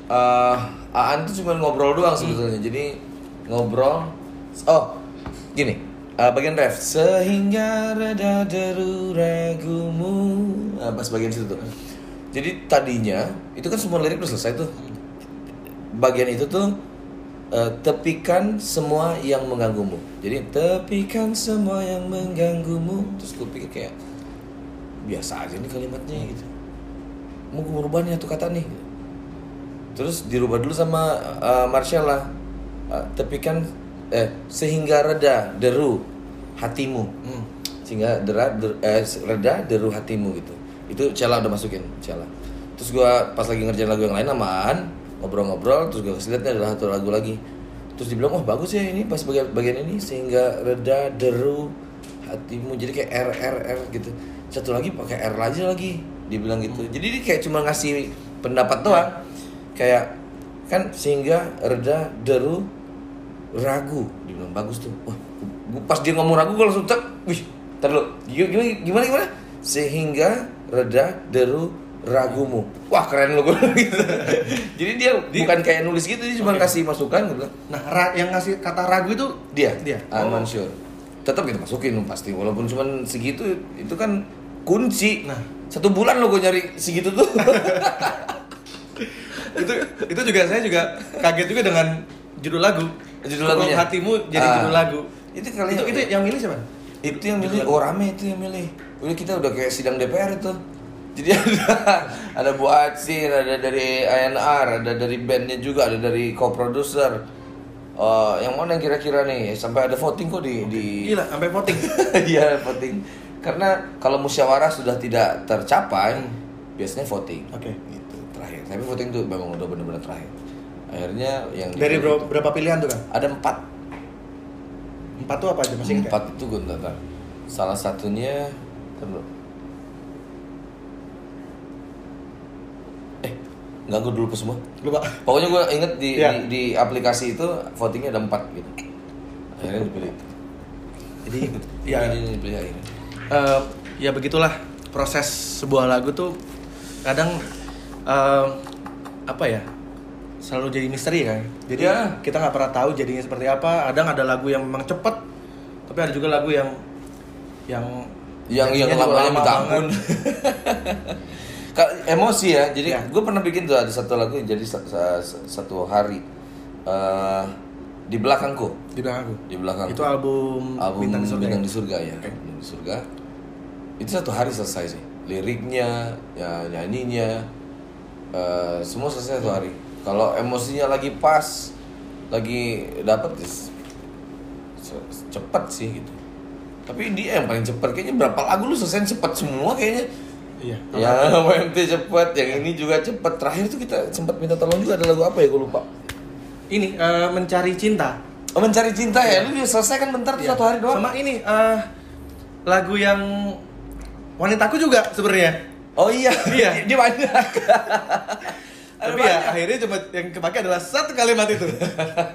uh, Aan tuh cuma ngobrol doang sebetulnya. Jadi ngobrol. Oh, gini. Uh, bagian ref sehingga reda deru ragumu. Nah, pas bagian situ tuh. Jadi tadinya itu kan semua lirik udah selesai tuh. Bagian itu tuh uh, tepikan semua yang mengganggumu. Jadi tepikan semua yang mengganggumu. Terus gue pikir kayak biasa aja nih kalimatnya gitu mau gue merubah nih satu kata nih terus dirubah dulu sama uh, Marcella Uh, tepikan eh sehingga reda deru hatimu. Hmm. sehingga dera, der- eh, reda deru hatimu gitu. Itu Cella udah masukin Cella terus gua pas lagi ngerjain lagu yang lain aman. Ngobrol-ngobrol terus gua kasih lihat nih ada satu lagu lagi. Terus dibilang wah bagus ya ini pas bagian, bagian ini. Sehingga reda deru hatimu. Jadi kayak R R R gitu. Satu lagi pakai R aja lagi. Dibilang gitu. Jadi dia kayak cuma ngasih pendapat doang. Kayak kan sehingga reda deru ragu. Dibilang bagus tuh. Wah pas dia ngomong ragu gue langsung cek wih ntar dulu. Gimana gimana gimana sehingga reda deru ragumu. Wah keren lo gue gitu. Jadi dia bukan kayak nulis gitu dia cuma kasih masukan gue bilang Nah, ra- yang ngasih kata ragu itu dia. Dia. I'm Oh. unsure tetap kita masukin pasti walaupun cuma segitu itu kan kunci. Nah. satu bulan lo gue nyari segitu tuh. Itu itu juga saya juga kaget juga dengan judul lagu. Judul lagunya? hatimu jadi Ah. judul lagu. Itu kali itu, ya- itu yang milih siapa? itu yang milih oh rame itu yang milih udah kita udah kayak sidang DPR itu jadi ada ada Bu Acir ada dari ANR ada dari bandnya juga ada dari co-producer Eh, yang mana yang kira-kira nih sampai ada voting kok di di Gila, sampai voting. Iya voting karena kalau musyawarah sudah tidak tercapai biasanya voting Oke. gitu terakhir tapi voting tuh memang udah benar-benar terakhir akhirnya yang Dari berapa, berapa pilihan tuh kan? ada empat Empat tuh apa aja masih ya? empat itu gue ntar. salah satunya ntar dulu. eh ganggu dulu ke semua Lupa. pokoknya gue inget di, Iya. di di aplikasi itu votingnya ada empat gitu akhirnya dipilih Jadi ya Ini dipilih akhirnya eh, ya begitulah proses sebuah lagu tuh kadang eh, apa ya selalu jadi misteri kan. Jadi Ya. kita nggak pernah tahu jadinya seperti apa. Kadang ada lagu yang memang cepet tapi ada juga lagu yang yang yang yang lamanya lama minta ampun. emosi ya. Jadi Ya. gue pernah bikin tuh ada satu lagu yang jadi sa- sa- satu hari. Eh, di belakangku. Di belakang aku di belakang itu album, album bintang di surga Bintang ya? di Surga ya. Oke. Bintang di Surga. Itu satu hari selesai sih. Liriknya ya nyanyinya eh, semua selesai satu hari kalau emosinya lagi pas lagi ya se- cepet sih gitu. Tapi dia yang paling cepet kayaknya berapa lagu lu selesai cepet semua kayaknya. Iya. Yang OMT cepet yang ini juga cepet. Terakhir tuh kita sempat minta tolong juga ada lagu apa ya gue lupa. Ini eh, mencari cinta. Oh, mencari cinta ya? Lu dia selesai kan bentar tuh Iya. satu hari doang. Sama ini eh, lagu yang wanitaku juga sebenarnya. Oh iya, Iya. dia banyak. tapi ya akhirnya cuma yang kepake adalah satu kalimat itu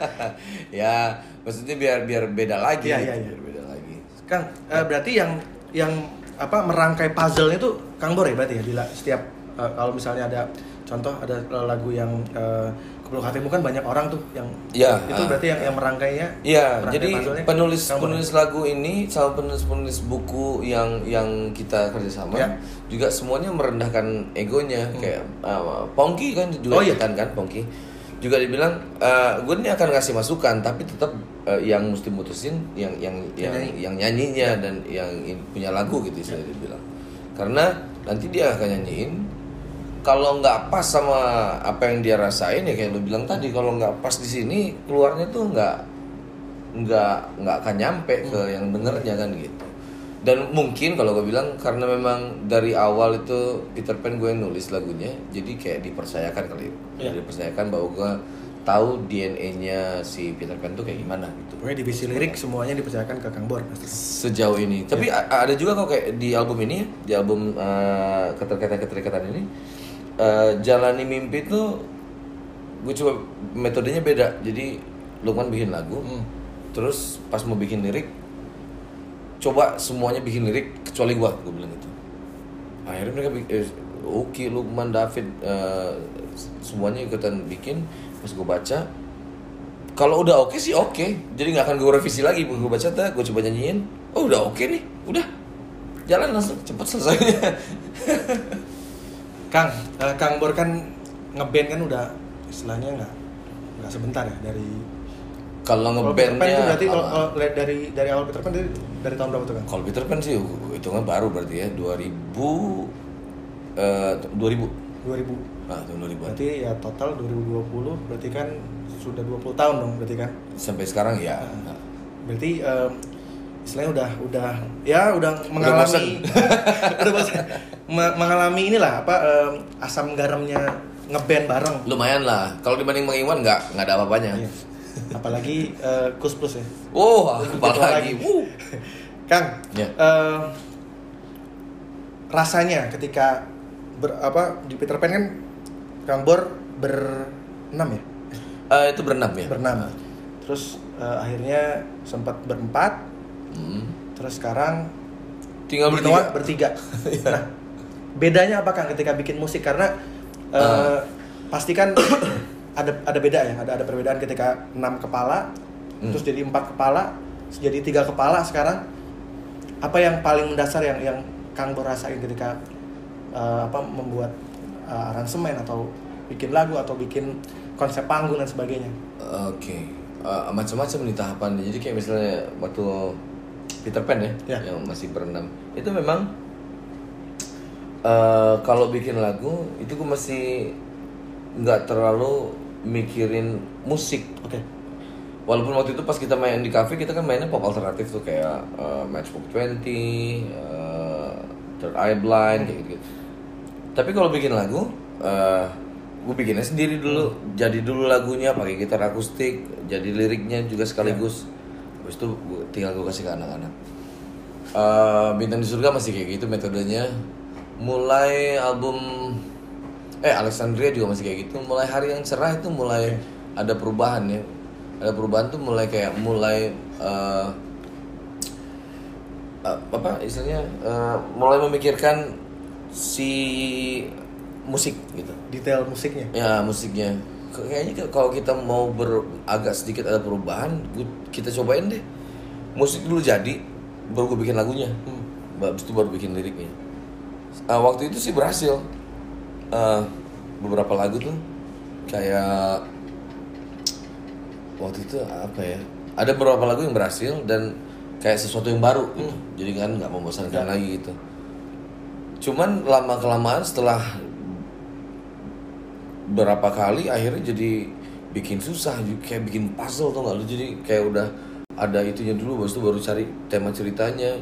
ya, maksudnya biar biar beda lagi. Iya, iya, iya. Biar beda lagi. Kang eh, berarti yang yang apa merangkai puzzle itu Kang Bor ya berarti ya di la- setiap eh, kalau misalnya ada contoh ada lagu yang uh, Kepeluk hatimu kan banyak orang tuh yang Iya, itu ah. berarti yang yang merangkainya Iya, jadi penulis Bor. penulis lagu ini sama penulis penulis buku yang yang kita kerjasama Ya. juga semuanya merendahkan egonya kayak uh, Pongki kan juga Oh, iya. ikutan kan Pongki juga dibilang uh, gue ini akan ngasih masukan tapi tetap uh, yang mesti mutusin yang yang yang nyanyi. yang nyanyinya dan yang punya lagu gitu saya dibilang karena nanti dia akan nyanyiin kalau nggak pas sama apa yang dia rasain ya kayak lu bilang tadi kalau nggak pas di sini keluarnya tuh nggak nggak nggak akan nyampe ke yang dengernya kan gitu dan mungkin kalau gue bilang karena memang dari awal itu Peter Pan gue yang nulis lagunya jadi kayak dipercayakan kali Iya. dipercayakan bahwa gue tahu DNA-nya si Peter Pan tuh kayak gimana gitu Pokoknya divisi lirik semuanya dipercayakan ke Kang Bor pasti. sejauh ini. Tapi a- ada juga kok kayak di album ini, di album uh, keterikatan-keterikatan ini, uh, jalani mimpi tuh gue coba metodenya beda. Jadi Lukman bikin lagu, Hmm. terus pas mau bikin lirik, coba semuanya bikin lirik kecuali gua, gue bilang gitu. Akhirnya mereka bikin, eh, Oki, Lukman, David, uh, semuanya ikutan bikin. Pas gue baca, kalau udah oke sih oke jadi nggak akan gue revisi lagi gue baca tak gue coba nyanyiin oh udah oke nih udah jalan langsung cepet selesai Kang, eh, Kang Bor kan ngeband kan udah istilahnya nggak nggak sebentar ya dari kalau Pan itu ngebandnya berarti kalau, kalau dari dari awal Peter Pan dari, dari tahun berapa tuh Kang? kalau Peter Pan sih hitungan baru berarti ya 2000 eh 2000 2000. ah tahun 2000 Berarti ya total 2020 berarti kan sudah 20 tahun dong berarti kan. sampai sekarang ya Berarti em, istilahnya udah udah ya udah mengalami udah bosan. Me- mengalami inilah apa em, asam garamnya ngeband bareng. lumayan lah kalau dibanding Mang Iwan nggak nggak ada apa-apanya Iya. Apalagi eh, Kus Plus ya. oh apalagi Wuh. Kang, Ya. eh, rasanya ketika ber, apa di Peter Pan kan Kang Bor berenam ya, Eh, itu berenam ya berenam. Terus eh, akhirnya sempat berempat, Hmm. terus sekarang tinggal bertiga bertiga. nah, bedanya apa Kang ketika bikin musik karena eh, Ah. pasti kan ada ada beda ya, ada ada perbedaan ketika enam kepala, Hmm. terus jadi empat kepala, jadi tiga kepala sekarang. Apa yang paling mendasar yang yang Kang Bor rasain ketika eh, apa membuat eh, aransemen atau bikin lagu atau bikin konsep panggung dan sebagainya? Oke, Eh, macam-macam nih tahapannya. Jadi kayak misalnya waktu Peter Pan ya, Ya. yang masih berenam, itu memang eh, kalau bikin lagu itu gue masih nggak terlalu mikirin musik. Oke. Walaupun waktu itu pas kita main di cafe kita kan mainnya pop alternatif tuh kayak eh, Matchbook 20, eh, Third Eye Blind kayak gitu. Tapi kalau bikin lagu, eh gue bikinnya sendiri dulu. Jadi dulu lagunya pakai gitar akustik, jadi liriknya juga sekaligus. Habis itu gua, tinggal gue kasih ke anak-anak. Eh, Bintang di Surga masih kayak gitu metodenya. Mulai album eh Alexandria juga masih kayak gitu. Mulai Hari yang Cerah itu mulai ada perubahan ya. Ada perubahan tuh mulai kayak mulai eh, eh, apa istilahnya eh, mulai memikirkan si musik gitu Detail musiknya. ya musiknya kayaknya kalau kita mau ber agak sedikit ada perubahan kita cobain deh. Musik dulu jadi baru gue bikin lagunya. Hmm. habis itu baru bikin liriknya. Ah, waktu itu sih berhasil. Ah, beberapa lagu tuh kayak waktu itu apa ya ada beberapa lagu yang berhasil dan kayak sesuatu yang baru gitu. Jadi kan nggak membosankan lagi gitu. Cuman lama kelamaan setelah berapa kali akhirnya jadi bikin susah kayak bikin puzzle tuh nggak? Lu jadi kayak udah ada itunya dulu baru itu baru cari tema ceritanya.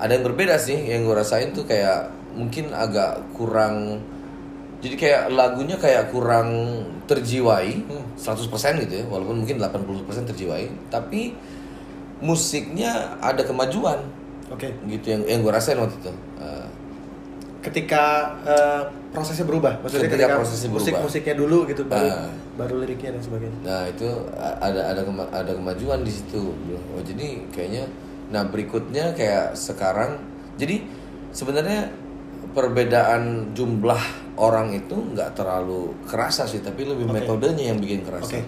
Ada yang berbeda sih yang gue rasain tuh kayak mungkin agak kurang jadi kayak lagunya kayak kurang terjiwai 100% gitu ya walaupun mungkin 80% terjiwai tapi musiknya ada kemajuan. Oke. gitu yang yang gue rasain waktu itu. Eh, ketika eh, prosesnya berubah maksudnya Ketika ketika, prosesnya musik berubah. musiknya dulu gitu baru Ah. baru liriknya dan sebagainya Nah itu ada ada kema- ada kemajuan di situ. Oh jadi kayaknya, nah berikutnya kayak sekarang, jadi sebenarnya perbedaan jumlah orang itu nggak terlalu kerasa sih, tapi lebih Oke. metodenya yang bikin kerasa. oke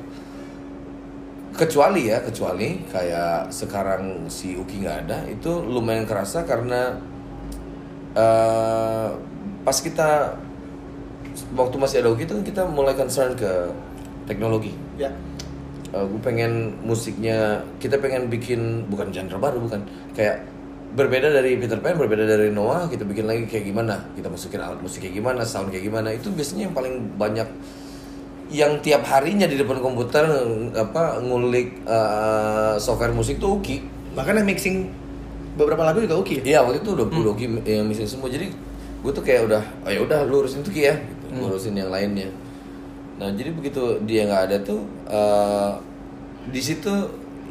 Kecuali ya, kecuali kayak sekarang si Uki nggak ada, itu lumayan kerasa karena eh, pas kita waktu masih ada Uki itu kan kita mulai concern ke teknologi. ya. Gue pengen musiknya kita pengen bikin bukan genre baru bukan. Kayak berbeda dari Peter Pan berbeda dari Noah kita bikin lagi kayak gimana? Kita masukin alat musik kayak gimana sound kayak gimana? Itu biasanya yang paling banyak yang tiap harinya di depan komputer apa ngulik uh, software musik tuh Uki bahkan yang mixing beberapa lagu juga ya Iya waktu itu udah udah Uki yang mixing semua. Jadi gue tuh kayak udah oh ya udah lu urusin tuh Ki ya gitu. Gua urusin yang lainnya Nah jadi begitu dia nggak ada tuh eh, di situ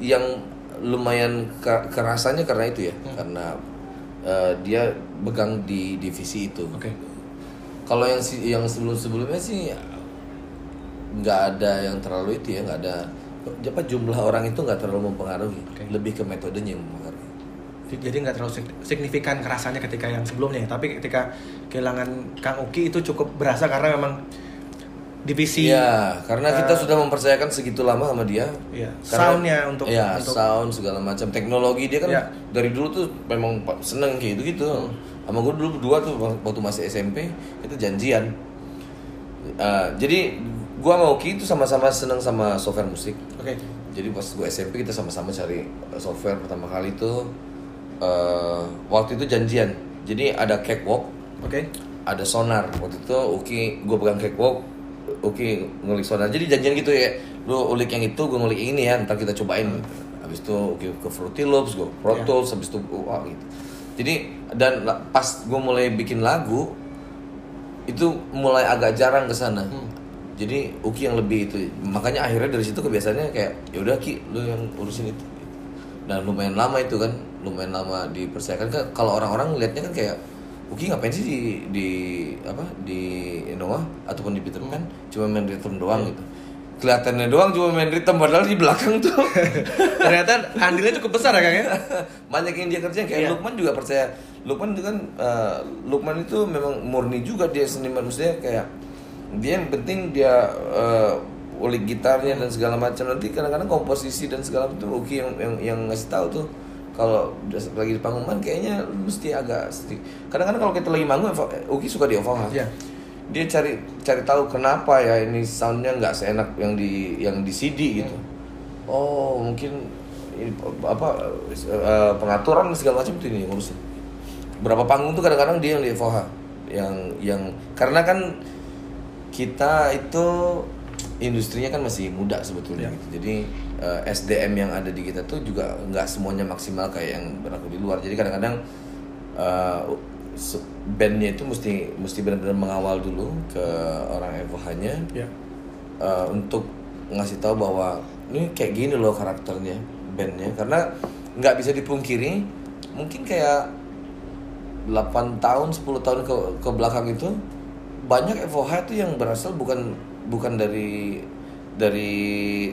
yang lumayan ke- kerasanya karena itu ya, karena eh, dia pegang di divisi itu. Oke. Kalau yang si- yang sebelum sebelumnya sih nggak ada yang terlalu itu ya, nggak ada apa jumlah orang itu nggak terlalu mempengaruhi, Oke. lebih ke metodenya yang mempengaruhi. Jadi nggak terlalu sig- signifikan kerasanya ketika yang sebelumnya, tapi ketika kehilangan Kang Uki itu cukup berasa karena memang divisi Iya, karena kita eh, sudah mempercayakan segitu lama sama dia. Iya, Karena- soundnya untuk- Iya, untuk- sound segala macam teknologi dia kan Iya. dari dulu tuh memang seneng kayak gitu gitu. Sama gue dulu berdua tuh waktu masih SMP itu janjian. Eh, jadi gua sama Oki itu sama-sama seneng sama software musik. Oke. Jadi pas gue SMP kita sama-sama cari eh, software pertama kali itu eh, waktu itu janjian. Jadi ada cakewalk, Oke. ada sonar. Waktu itu Uki gue pegang cakewalk. Uki ngulik sonar. Jadi janjian gitu ya. Lu ulik yang itu gue ngulik yang ini ya. Ntar kita cobain. Gitu. habis itu Uki ke Fruity Loops gue Pro. Tools habis itu wah gitu. Jadi dan pas gue mulai bikin lagu itu mulai agak jarang ke sana. Hmm. jadi Uki yang lebih itu. Makanya akhirnya dari situ kebiasaannya kayak ya udah Ki lu yang urusin itu. Dan lumayan lama itu kan lumayan lama dipercayakan kan kalau orang-orang lihatnya kan kayak Uki ngapain sih di di apa di Innova ataupun di Peter Pan cuma main rhythm doang gitu. Kelihatannya doang cuma main rhythm padahal di belakang tuh. Ternyata andilnya cukup besar ya Kang ya. banyak yang dia kerjain. Kayak Iya. Lukman juga percaya. Lukman itu kan eh, Lukman itu memang murni juga dia seniman. Maksudnya kayak dia yang penting dia eh, ulik gitarnya dan segala macam. Nanti kadang-kadang komposisi dan segala macam tuh Uki yang yang, yang ngasih tahu tuh kalau lagi di panggung kan kayaknya mesti agak sedikit kadang-kadang kalau kita lagi manggung Eva- Uki suka di OVH Iya. dia cari cari tahu kenapa ya ini soundnya nggak seenak yang di yang di CD gitu oh mungkin ini apa eh, pengaturan segala macam itu ini yang ngurusin berapa panggung tuh kadang-kadang dia yang di FOH yang yang karena kan kita itu industrinya kan masih muda sebetulnya Ya. gitu. jadi eh, SDM yang ada di kita tuh juga nggak semuanya maksimal kayak yang berlaku di luar. Jadi kadang-kadang se- bandnya itu mesti mesti benar-benar mengawal dulu ke orang FOH-nya Iya. eh, untuk ngasih tahu bahwa ini kayak gini loh karakternya bandnya. Karena nggak bisa dipungkiri mungkin kayak 8 tahun 10 tahun ke ke belakang itu banyak FOH itu yang berasal bukan bukan dari dari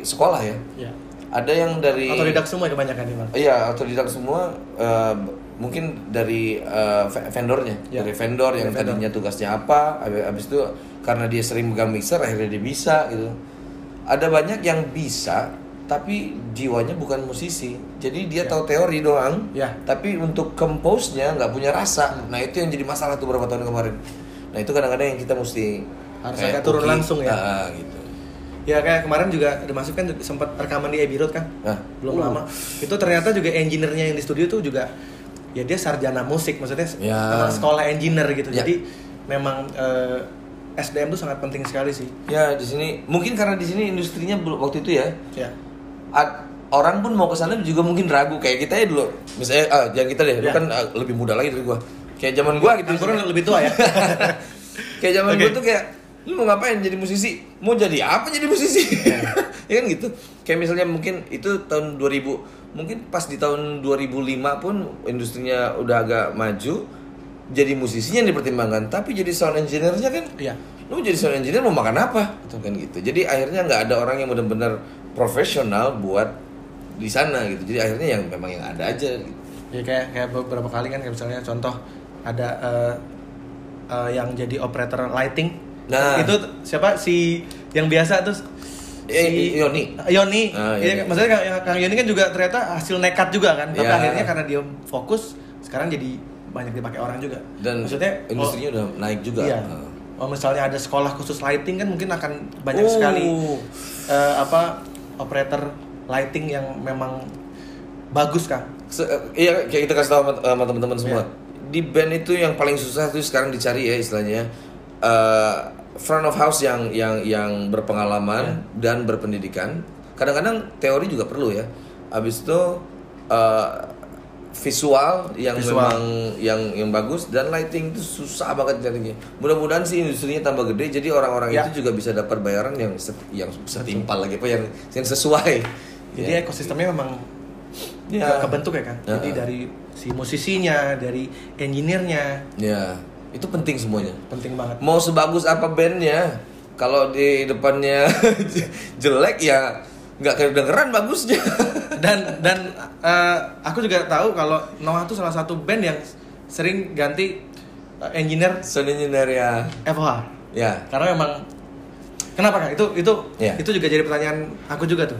sekolah ya Iya. ada yang dari Otodidak semua kebanyakan nih Bang. Iya, otodidak semua eh, mungkin dari ve- vendornya, Ya. dari vendor yang Dari vendor. tadinya tugasnya apa, habis itu karena dia sering megang mixer akhirnya dia bisa gitu. Ada banyak yang bisa tapi jiwanya bukan musisi. Jadi dia Ya. tahu teori doang. Ya. Tapi untuk compose-nya nggak punya rasa. Nah, itu yang jadi masalah tuh beberapa tahun kemarin. Nah, itu kadang-kadang yang kita mesti Harus agak turun langsung ya. ah, gitu. Ya kayak kemarin juga dimasuk kan sempat rekaman di Abbey Road kan. Nah, Belum uh, lama. Itu ternyata juga engineer-nya yang di studio tuh juga ya dia sarjana musik maksudnya Ya. sekolah engineer gitu. Ya. Jadi memang uh, SDM tuh sangat penting sekali sih. Ya, di sini mungkin karena di sini industrinya belum waktu itu ya Ya. ad- orang pun mau ke sana juga mungkin ragu kayak kita ya dulu misalnya ah, jangan kita deh lu Ya. kan ah, lebih muda lagi dari gua kayak zaman gua gitu Angkuran lebih tua ya. kayak zaman Oke. gua tuh kayak lu mau ngapain jadi musisi? Mau jadi apa jadi musisi? Ya kan gitu. Kayak misalnya mungkin itu tahun 2000 mungkin pas di tahun 2005 pun industrinya udah agak maju jadi musisinya yang dipertimbangkan tapi jadi sound engineer-nya kan? Iya. lu jadi sound engineer mau makan apa? Gitu kan gitu. Jadi akhirnya nggak ada orang yang benar-benar profesional buat di sana gitu. Jadi akhirnya yang memang yang ada aja gitu. Ya kayak kayak beberapa kali kan kayak misalnya contoh ada uh, uh, yang jadi operator lighting. Nah. itu siapa si yang biasa tuh Eh, Yoni. Yoni. Ah, Iya, Yoni. maksudnya Kang, Yoni kan juga ternyata hasil nekat juga kan. Tapi Ya. akhirnya karena dia fokus sekarang jadi banyak dipakai orang juga. dan maksudnya industrinya udah naik juga Iya. Ah. Oh, misalnya ada sekolah khusus lighting kan mungkin akan banyak Oh. sekali eh, apa operator lighting yang memang bagus kan. Se- iya kayak kita kasih tahu sama, sama teman-teman semua. Iya. Di band itu yang paling susah tuh sekarang dicari ya istilahnya eh, front of house yang yang yang berpengalaman dan berpendidikan. Kadang-kadang teori juga perlu ya. Habis itu eh, visual yang Visual. memang yang yang bagus dan lighting itu susah banget carinya. Mudah-mudahan sih industrinya tambah gede jadi orang-orang Ya. itu juga bisa dapat bayaran yang set- yang setimpal lagi apa yang yang sesuai. Jadi Ya. ekosistemnya memang Ya. ke- kebentuk ya kan. Jadi Ya. dari si musisinya, dari engineer-nya Ya, itu penting semuanya. penting banget. Mau sebagus apa bandnya, kalau di depannya jelek ya nggak kedengeran bagusnya. Dan dan eh, aku juga tahu kalau Noah tuh salah satu band yang sering ganti eh, engineer Sound engineer ya. FOH. Ya. Karena memang kenapa kan? Itu itu Ya. itu juga jadi pertanyaan aku juga tuh.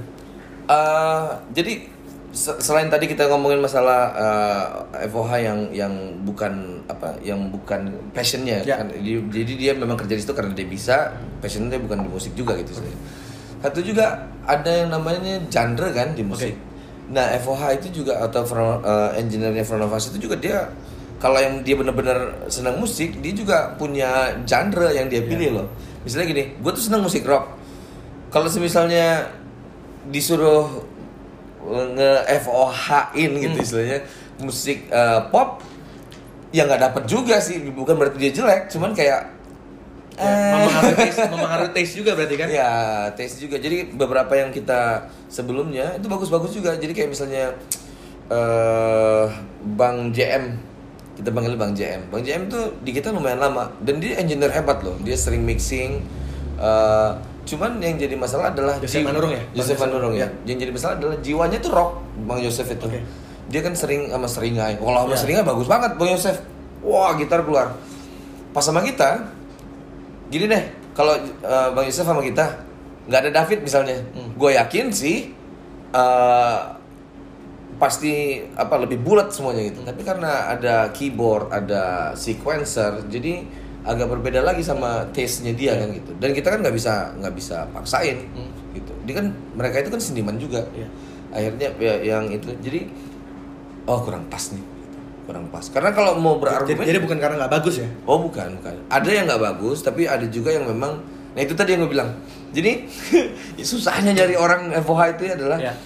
Eh, jadi selain tadi kita ngomongin masalah eh, FOH yang yang bukan apa, yang bukan passionnya Ya. kan. Di- Jadi dia memang kerja di situ karena dia bisa, passionnya bukan di musik juga gitu. sebenarnya. Satu juga ada yang namanya genre kan di musik. Nah FOH itu juga atau front, eh, engineer-nya Front of Us itu juga dia kalau yang dia benar-benar senang musik, dia juga punya genre yang dia pilih loh. Misalnya gini, gue tuh senang musik rock. Kalau misalnya disuruh nge FOH-in gitu istilahnya musik eh, pop ya nggak dapet juga sih. Bukan berarti dia jelek cuman kayak Ya, eh, mempengaruhi taste, taste juga berarti kan? ya taste juga. Jadi beberapa yang kita sebelumnya itu bagus-bagus juga. Jadi kayak misalnya eh Bang JM kita panggil Bang JM Bang JM tuh di kita lumayan lama dan dia engineer hebat loh. Dia sering mixing eh cuman yang jadi masalah adalah Joseph Manurung ya? Joseph Manurung ya Joseph. yang jadi masalah adalah jiwanya tuh rock Bang Joseph itu Oke. dia kan sering sama seringai kalau sama Ya. seringai bagus banget Bang Joseph wah gitar keluar pas sama kita gini deh kalau eh, Bang Yusuf sama kita nggak ada David misalnya Hmm. gue yakin sih eh, pasti apa lebih bulat semuanya gitu tapi karena ada keyboard ada sequencer jadi agak berbeda lagi sama taste-nya dia kan gitu dan kita kan nggak bisa nggak bisa paksain Hmm. gitu dia kan mereka itu kan seniman juga Iya. akhirnya ya, yang itu jadi oh kurang pas nih kurang pas karena kalau mau Jadi, berargumen jadi bukan karena nggak bagus ya? Oh bukan, bukan. Ada yang nggak bagus, tapi ada juga yang memang. Nah itu tadi yang gue bilang. Jadi susahnya nyari orang FOH itu adalah Ya.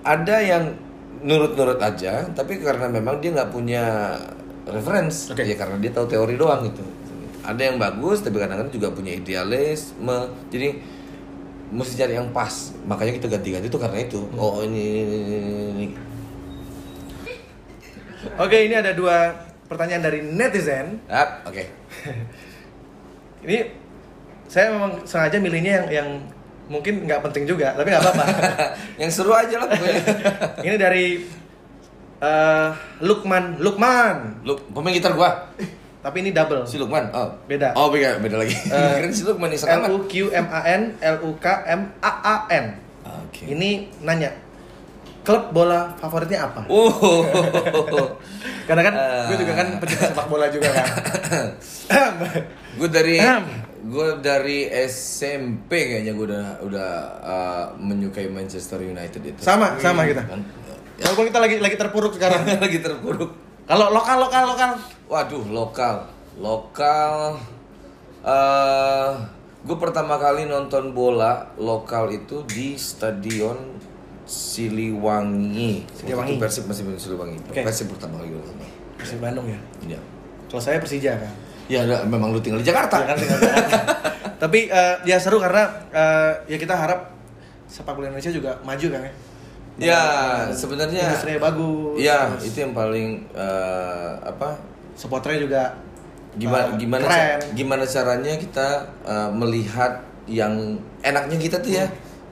ada yang nurut-nurut aja, tapi karena memang dia nggak punya reference, Oke. ya karena dia tahu teori doang gitu. Ada yang bagus, tapi kadang-kadang juga punya idealisme. Jadi mesti cari yang pas. Makanya kita ganti-ganti itu karena itu. Oh ini, ini, ini, ini, ini. Oke, ini ada dua pertanyaan dari netizen. Ah, oke. Ini saya memang sengaja milihnya yang yang mungkin nggak penting juga, tapi nggak apa-apa. yang seru aja lah ini dari eh, Lukman, Lukman. Lu pemain gitar gua. Tapi ini double. Si Lukman. Oh. Beda. Oh, beda, beda lagi. Eh, Keren si Lukman nih L. U Q M A N L U K M A A N. Oke. Ini nanya, klub bola favoritnya apa? Oh. Karena kan Eh. gue juga kan pecinta sepak bola juga kan. gue dari gue dari SMP kayaknya gue udah udah uh, menyukai Manchester United itu. Sama, sama kita. Kan? Walaupun kita lagi lagi terpuruk sekarang. lagi terpuruk. Kalau lokal lokal lokal. Waduh, lokal. Lokal eh gue pertama kali nonton bola lokal itu di Stadion Siliwangi. Siliwangi. Waktu Persib masih main Siliwangi. Oke. Persib pertama kali gue nonton. Persib Bandung ya. Iya. Kalau saya Persija kan. Ya, memang lu tinggal di Jakarta. Ya kan, tinggal Jakarta. Tapi eh, ya seru karena eh, ya kita harap sepak bola Indonesia juga maju kan ya. Ya, sebenarnya Industrinya bagus. Iya, terus itu yang paling eh, apa? supporternya juga Gimana eh, gimana keren. gimana caranya kita eh, melihat yang enaknya kita tuh ya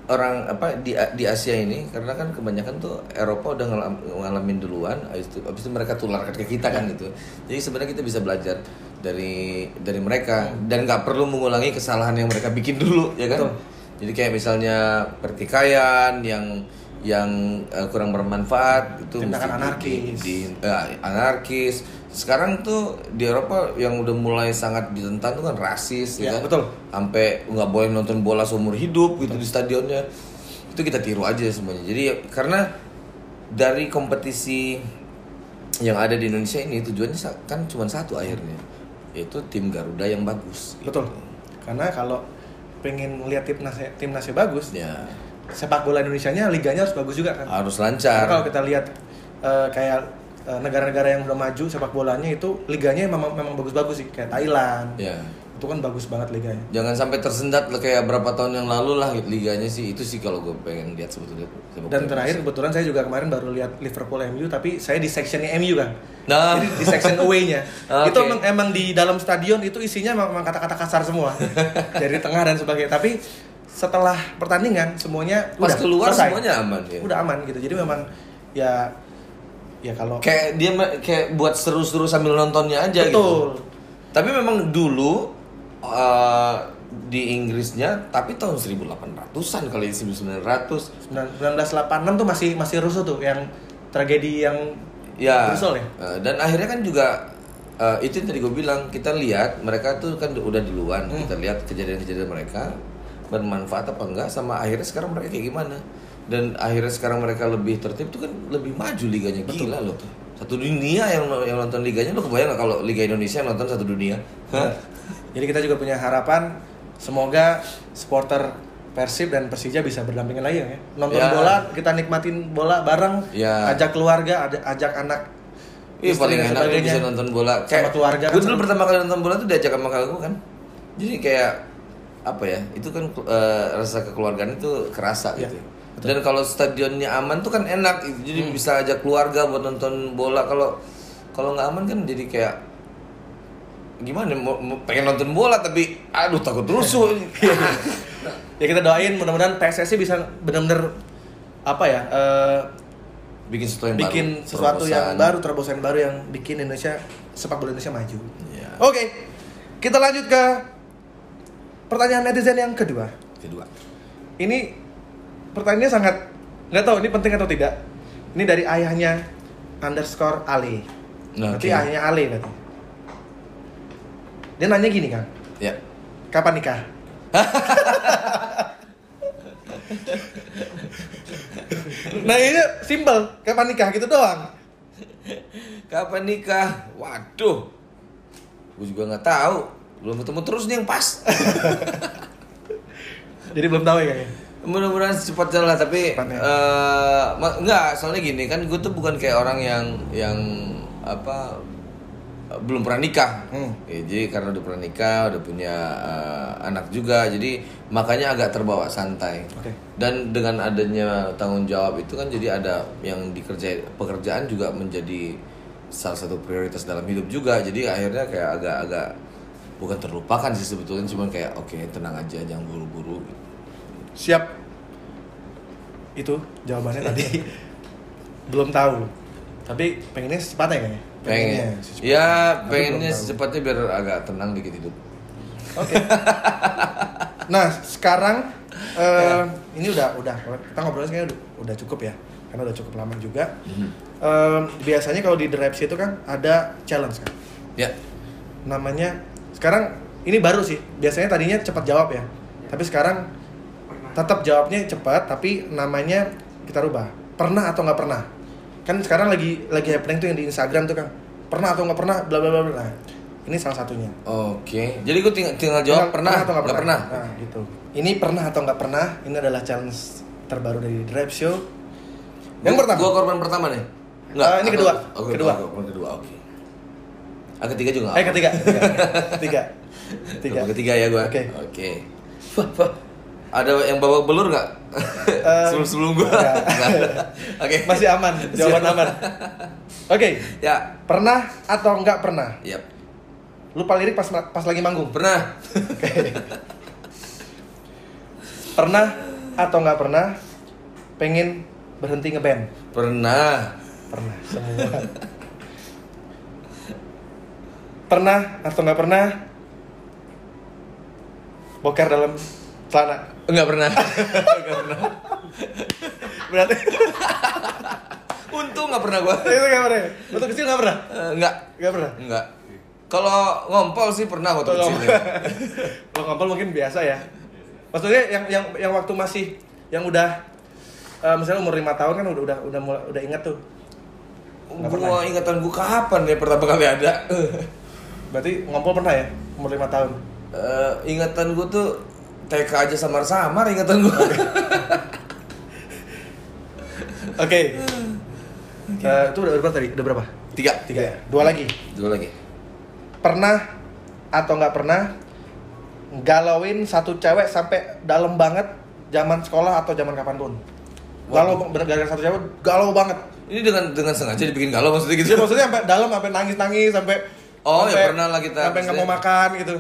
orang apa di di Asia ini karena kan kebanyakan tuh Eropa udah ngalam- ngalamin duluan habis itu habis itu mereka tularkan ke kita kan gitu. Jadi sebenarnya kita bisa belajar dari dari mereka dan nggak perlu mengulangi kesalahan yang mereka bikin dulu ya kan. Betul. Jadi kayak misalnya pertikaian yang yang eh, kurang bermanfaat itu Tindakan mesti di- anarkis. di- eh, anarkis. Sekarang tuh di Eropa yang udah mulai sangat ditentang tuh kan rasis Ya, ya, kan. betul. Sampai nggak boleh nonton bola seumur hidup gitu di stadionnya. Itu kita tiru aja semuanya. Jadi karena dari kompetisi yang ada di Indonesia ini tujuannya kan cuma satu akhirnya yaitu tim Garuda yang bagus. gitu. betul. Karena kalau pengen lihat timnasnya timnasnya bagus, Ya sepak bola Indonesia-nya liganya harus bagus juga kan. harus Karena lancar. kalau kita lihat eh, kayak eh, negara-negara yang udah maju sepak bolanya itu liganya memang memang bagus-bagus sih kayak Thailand Ya. itu kan bagus banget liganya Jangan sampai tersendat kayak berapa tahun yang lalu lah liganya sih itu sih kalau gue pengen lihat sebetulnya. sepak dan terakhir kebetulan saya juga kemarin baru lihat Liverpool MU tapi saya di sectionnya MU kan Nah. jadi di section away-nya Oke. itu emang, emang di dalam stadion itu isinya emang emang kata-kata kasar semua dari tengah dan sebagainya tapi setelah pertandingan semuanya Pas udah keluar selesai. semuanya aman ya. udah aman gitu jadi memang ya ya kalau Kayak dia kayak buat seru-seru sambil nontonnya aja gitu. betul Tapi memang dulu eh, di Inggrisnya tapi tahun 1800-an kali 1900 1986 tuh masih masih rusuh tuh yang tragedi yang Ya. Brussels ya? eh, dan akhirnya kan juga eh, itu yang tadi gue bilang kita lihat mereka tuh kan udah duluan Hmm. kita lihat kejadian-kejadian mereka bermanfaat apa enggak sama akhirnya sekarang mereka kayak gimana dan akhirnya sekarang mereka lebih tertib tuh kan lebih maju liganya gila loh satu dunia yang yang nonton liganya lo kebayang nggak kalau liga Indonesia yang nonton satu dunia Hah? Jadi kita juga punya harapan semoga supporter Persib dan Persija bisa berdampingan lagi ya. Nonton Ya. bola, kita nikmatin bola bareng, Ya. ajak keluarga, ajak anak. Iya paling enak bisa nonton bola Sama keluarga Gue kan dulu seru. pertama kali nonton bola tuh diajak sama kakakku kan. Jadi kayak apa ya? Itu kan eh, rasa kekeluargaan itu kerasa Iya, gitu. Dan kalau stadionnya aman tuh kan enak. gitu. Jadi Hmm. bisa ajak keluarga buat nonton bola. Kalau kalau nggak aman kan jadi kayak gimana? Mau, mau- pengen nonton bola tapi aduh takut rusuh. Ya kita doain mudah-mudahan PSSI bisa benar-benar apa ya? eh, bikin sesuatu yang bikin baru. sesuatu yang terobosan. baru, terobosan yang baru yang bikin Indonesia sepak bola Indonesia maju. Iya. Oke. Kita lanjut ke pertanyaan netizen yang kedua. Kedua. Ini pertanyaannya sangat nggak tahu ini penting atau tidak. Ini dari ayahnya underscore Ale. Nah, Berarti oke. ayahnya Ale berarti. Dia nanya gini kan, Ya. kapan nikah? nah ini simpel, kapan nikah gitu doang. Kapan nikah? Waduh. Gue juga nggak tahu. Belum ketemu terus nih yang pas. Jadi belum tahu ya kayaknya. Mudah-mudahan cepatnya lah tapi Cepatnya. ma- enggak soalnya gini kan gue tuh bukan kayak orang yang yang apa belum pernah nikah. Hmm. Ya, jadi karena udah pernah nikah, udah punya eh, anak juga, jadi makanya agak terbawa santai. Oke. Dan dengan adanya tanggung jawab itu kan jadi ada yang dikerjain pekerjaan juga menjadi salah satu prioritas dalam hidup juga. Jadi akhirnya kayak agak-agak bukan terlupakan sih sebetulnya cuman kayak oke tenang aja jangan buru-buru Siap. Itu jawabannya tadi belum tahu. Tapi pengennya secepatnya kayaknya. pengen secepatnya. ya Tapi pengennya secepatnya biar agak tenang dikit hidup Oke. nah, sekarang eh, ini udah udah kita ngobrolnya kayaknya udah, udah cukup ya. Karena udah cukup lama juga. Eh, biasanya kalau di Raps itu kan ada challenge kan. ya Namanya sekarang ini baru sih. Biasanya tadinya cepat jawab ya. Tapi sekarang tetap jawabnya cepat tapi namanya kita rubah. Pernah atau nggak pernah? Kan sekarang lagi lagi happening tuh yang di Instagram tuh kan. Pernah atau nggak pernah bla bla bla bla. Nah, ini salah satunya. oke jadi gue tinggal, tinggal jawab pernah, atau nggak pernah, Nah, gitu. Ini pernah atau nggak pernah? Ini adalah challenge terbaru dari Drive Show. Yang Gua- pertama. gua korban pertama nih Ah, ini atau- kedua. oke Kedua. kedua korban kedua oke ah ketiga juga Eh ketiga, ketiga, ketiga, ketiga. Ketiga ya gue Oke. oke ada yang bawa belur nggak Eh, sebelum sebelum gue enggak. oke Masih aman, jawaban aman. Oke, ya pernah atau nggak pernah? Yap. Lupa lirik pas pas lagi manggung. pernah Pernah atau nggak pernah? Pengen berhenti ngeband? pernah Pernah semua. Pernah atau nggak pernah? Boker dalam celana? nggak pernah Berarti untung nggak pernah gue itu nggak pernah. Waktu kecil nggak pernah? nggak Nggak pernah. nggak kalau ngompol sih pernah waktu kecil ya. Kalau ngompol mungkin biasa ya. Maksudnya yang yang yang waktu masih yang udah eh, misalnya umur lima tahun kan udah udah udah mulai, udah ingat tuh. Nggak pernah. Gua ingatan gua kapan ya pertama kali ada. Berarti ngompol pernah ya umur lima tahun. Eh, ingatan gua tuh TK aja samar-samar ingatan gua. Oke. Eh, itu udah berapa tadi? Udah berapa? Tiga. Tiga ya. Dua lagi. Dua lagi. Pernah atau nggak pernah galauin satu cewek sampai dalam banget zaman sekolah atau zaman kapan pun? Galau bener gara-gara satu cewek galau banget. Ini dengan dengan sengaja dibikin galau maksudnya gitu. Dia maksudnya sampai dalam sampai nangis-nangis sampai Oh, ya sampai- pernah lah kita sampai nggak mau makan gitu.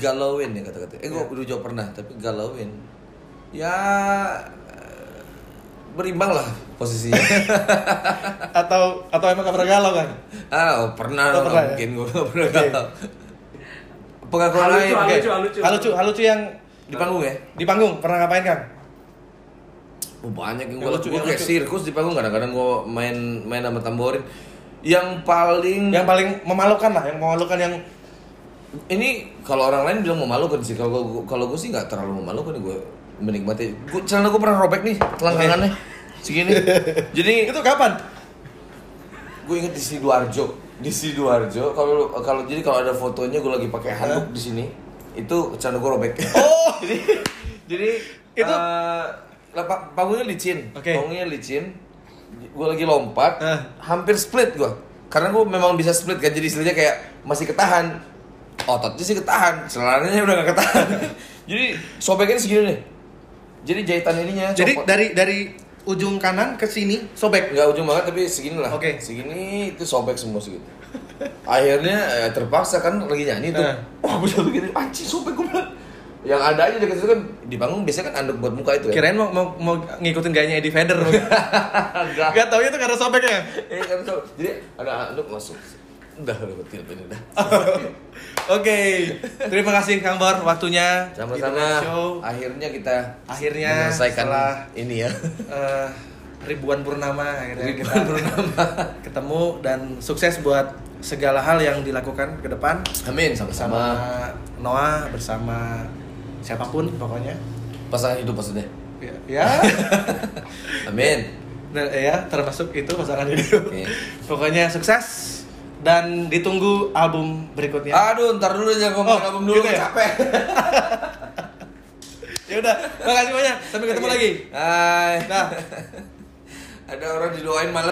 galauin ya kata-kata. Eh, gua udah jawab pernah, tapi galauin. Ya eh, berimbang lah posisinya. Atau atau emang nggak pernah galau kan? ah, oh, pernah lah, pernah ya? mungkin gua nggak pernah Oke. galau. Pengakuan Halucu, lain halucu, Oke. halucu. Halucu, halucu yang di panggung ya. di panggung pernah ngapain Kang? Oh, banyak yang gue lucu, gue kayak sirkus di panggung kadang-kadang gue main main sama tamborin. Yang paling Yang paling memalukan lah, yang memalukan yang ini kalau orang lain bilang memalukan sih. Kalau gue kalau gue sih nggak terlalu memalukan gue menikmati. Gue celana gue pernah robek nih langgangannya segini. Jadi itu kapan? gue inget di sidoarjo. Di sidoarjo kalau kalau jadi kalau ada fotonya gue lagi pakai handuk di sini. Itu celana gue robek. Oh, jadi jadi Itu- eh, lah, pa- panggungnya licin. Panggungnya licin gue lagi lompat Eh. hampir split gue karena gue memang bisa split kan jadi istilahnya kayak masih ketahan ototnya sih ketahan celananya udah gak ketahan jadi sobeknya segini nih jadi jahitan ininya jadi copot. dari dari ujung kanan ke sini sobek. nggak ujung banget tapi segini lah Oke. segini itu sobek semua segitu akhirnya eh, terpaksa kan lagi nyanyi tuh Eh. wah bisa begini anjing sobek gue bilang yang ada aja dekat situ kan di panggung biasanya kan anduk buat muka itu ya. Kirain mau, mau, mau ngikutin gayanya Eddie Vedder. Enggak. Gak tau itu karena sobeknya. Kan so- jadi ada anduk masuk. Udah udah betul ini udah. Oke Terima kasih Kang Bor waktunya. Sama-sama. Akhirnya kita Akhirnya menyelesaikan setelah ini ya. eh, ribuan purnama akhirnya Ribuan kita ketemu dan sukses buat segala hal yang dilakukan ke depan. Amin bersama sama-sama Noah bersama siapa pun pokoknya pasangan hidup maksudnya ya, ya. amin Dan, ya termasuk itu pasangan hidup Oke. pokoknya sukses dan ditunggu album berikutnya aduh ntar dulu jangan ngomong Oh, album dulu gitu ya? capek ya udah makasih banyak sampai ketemu Oke. lagi Hai. nah Ada orang didoain malam.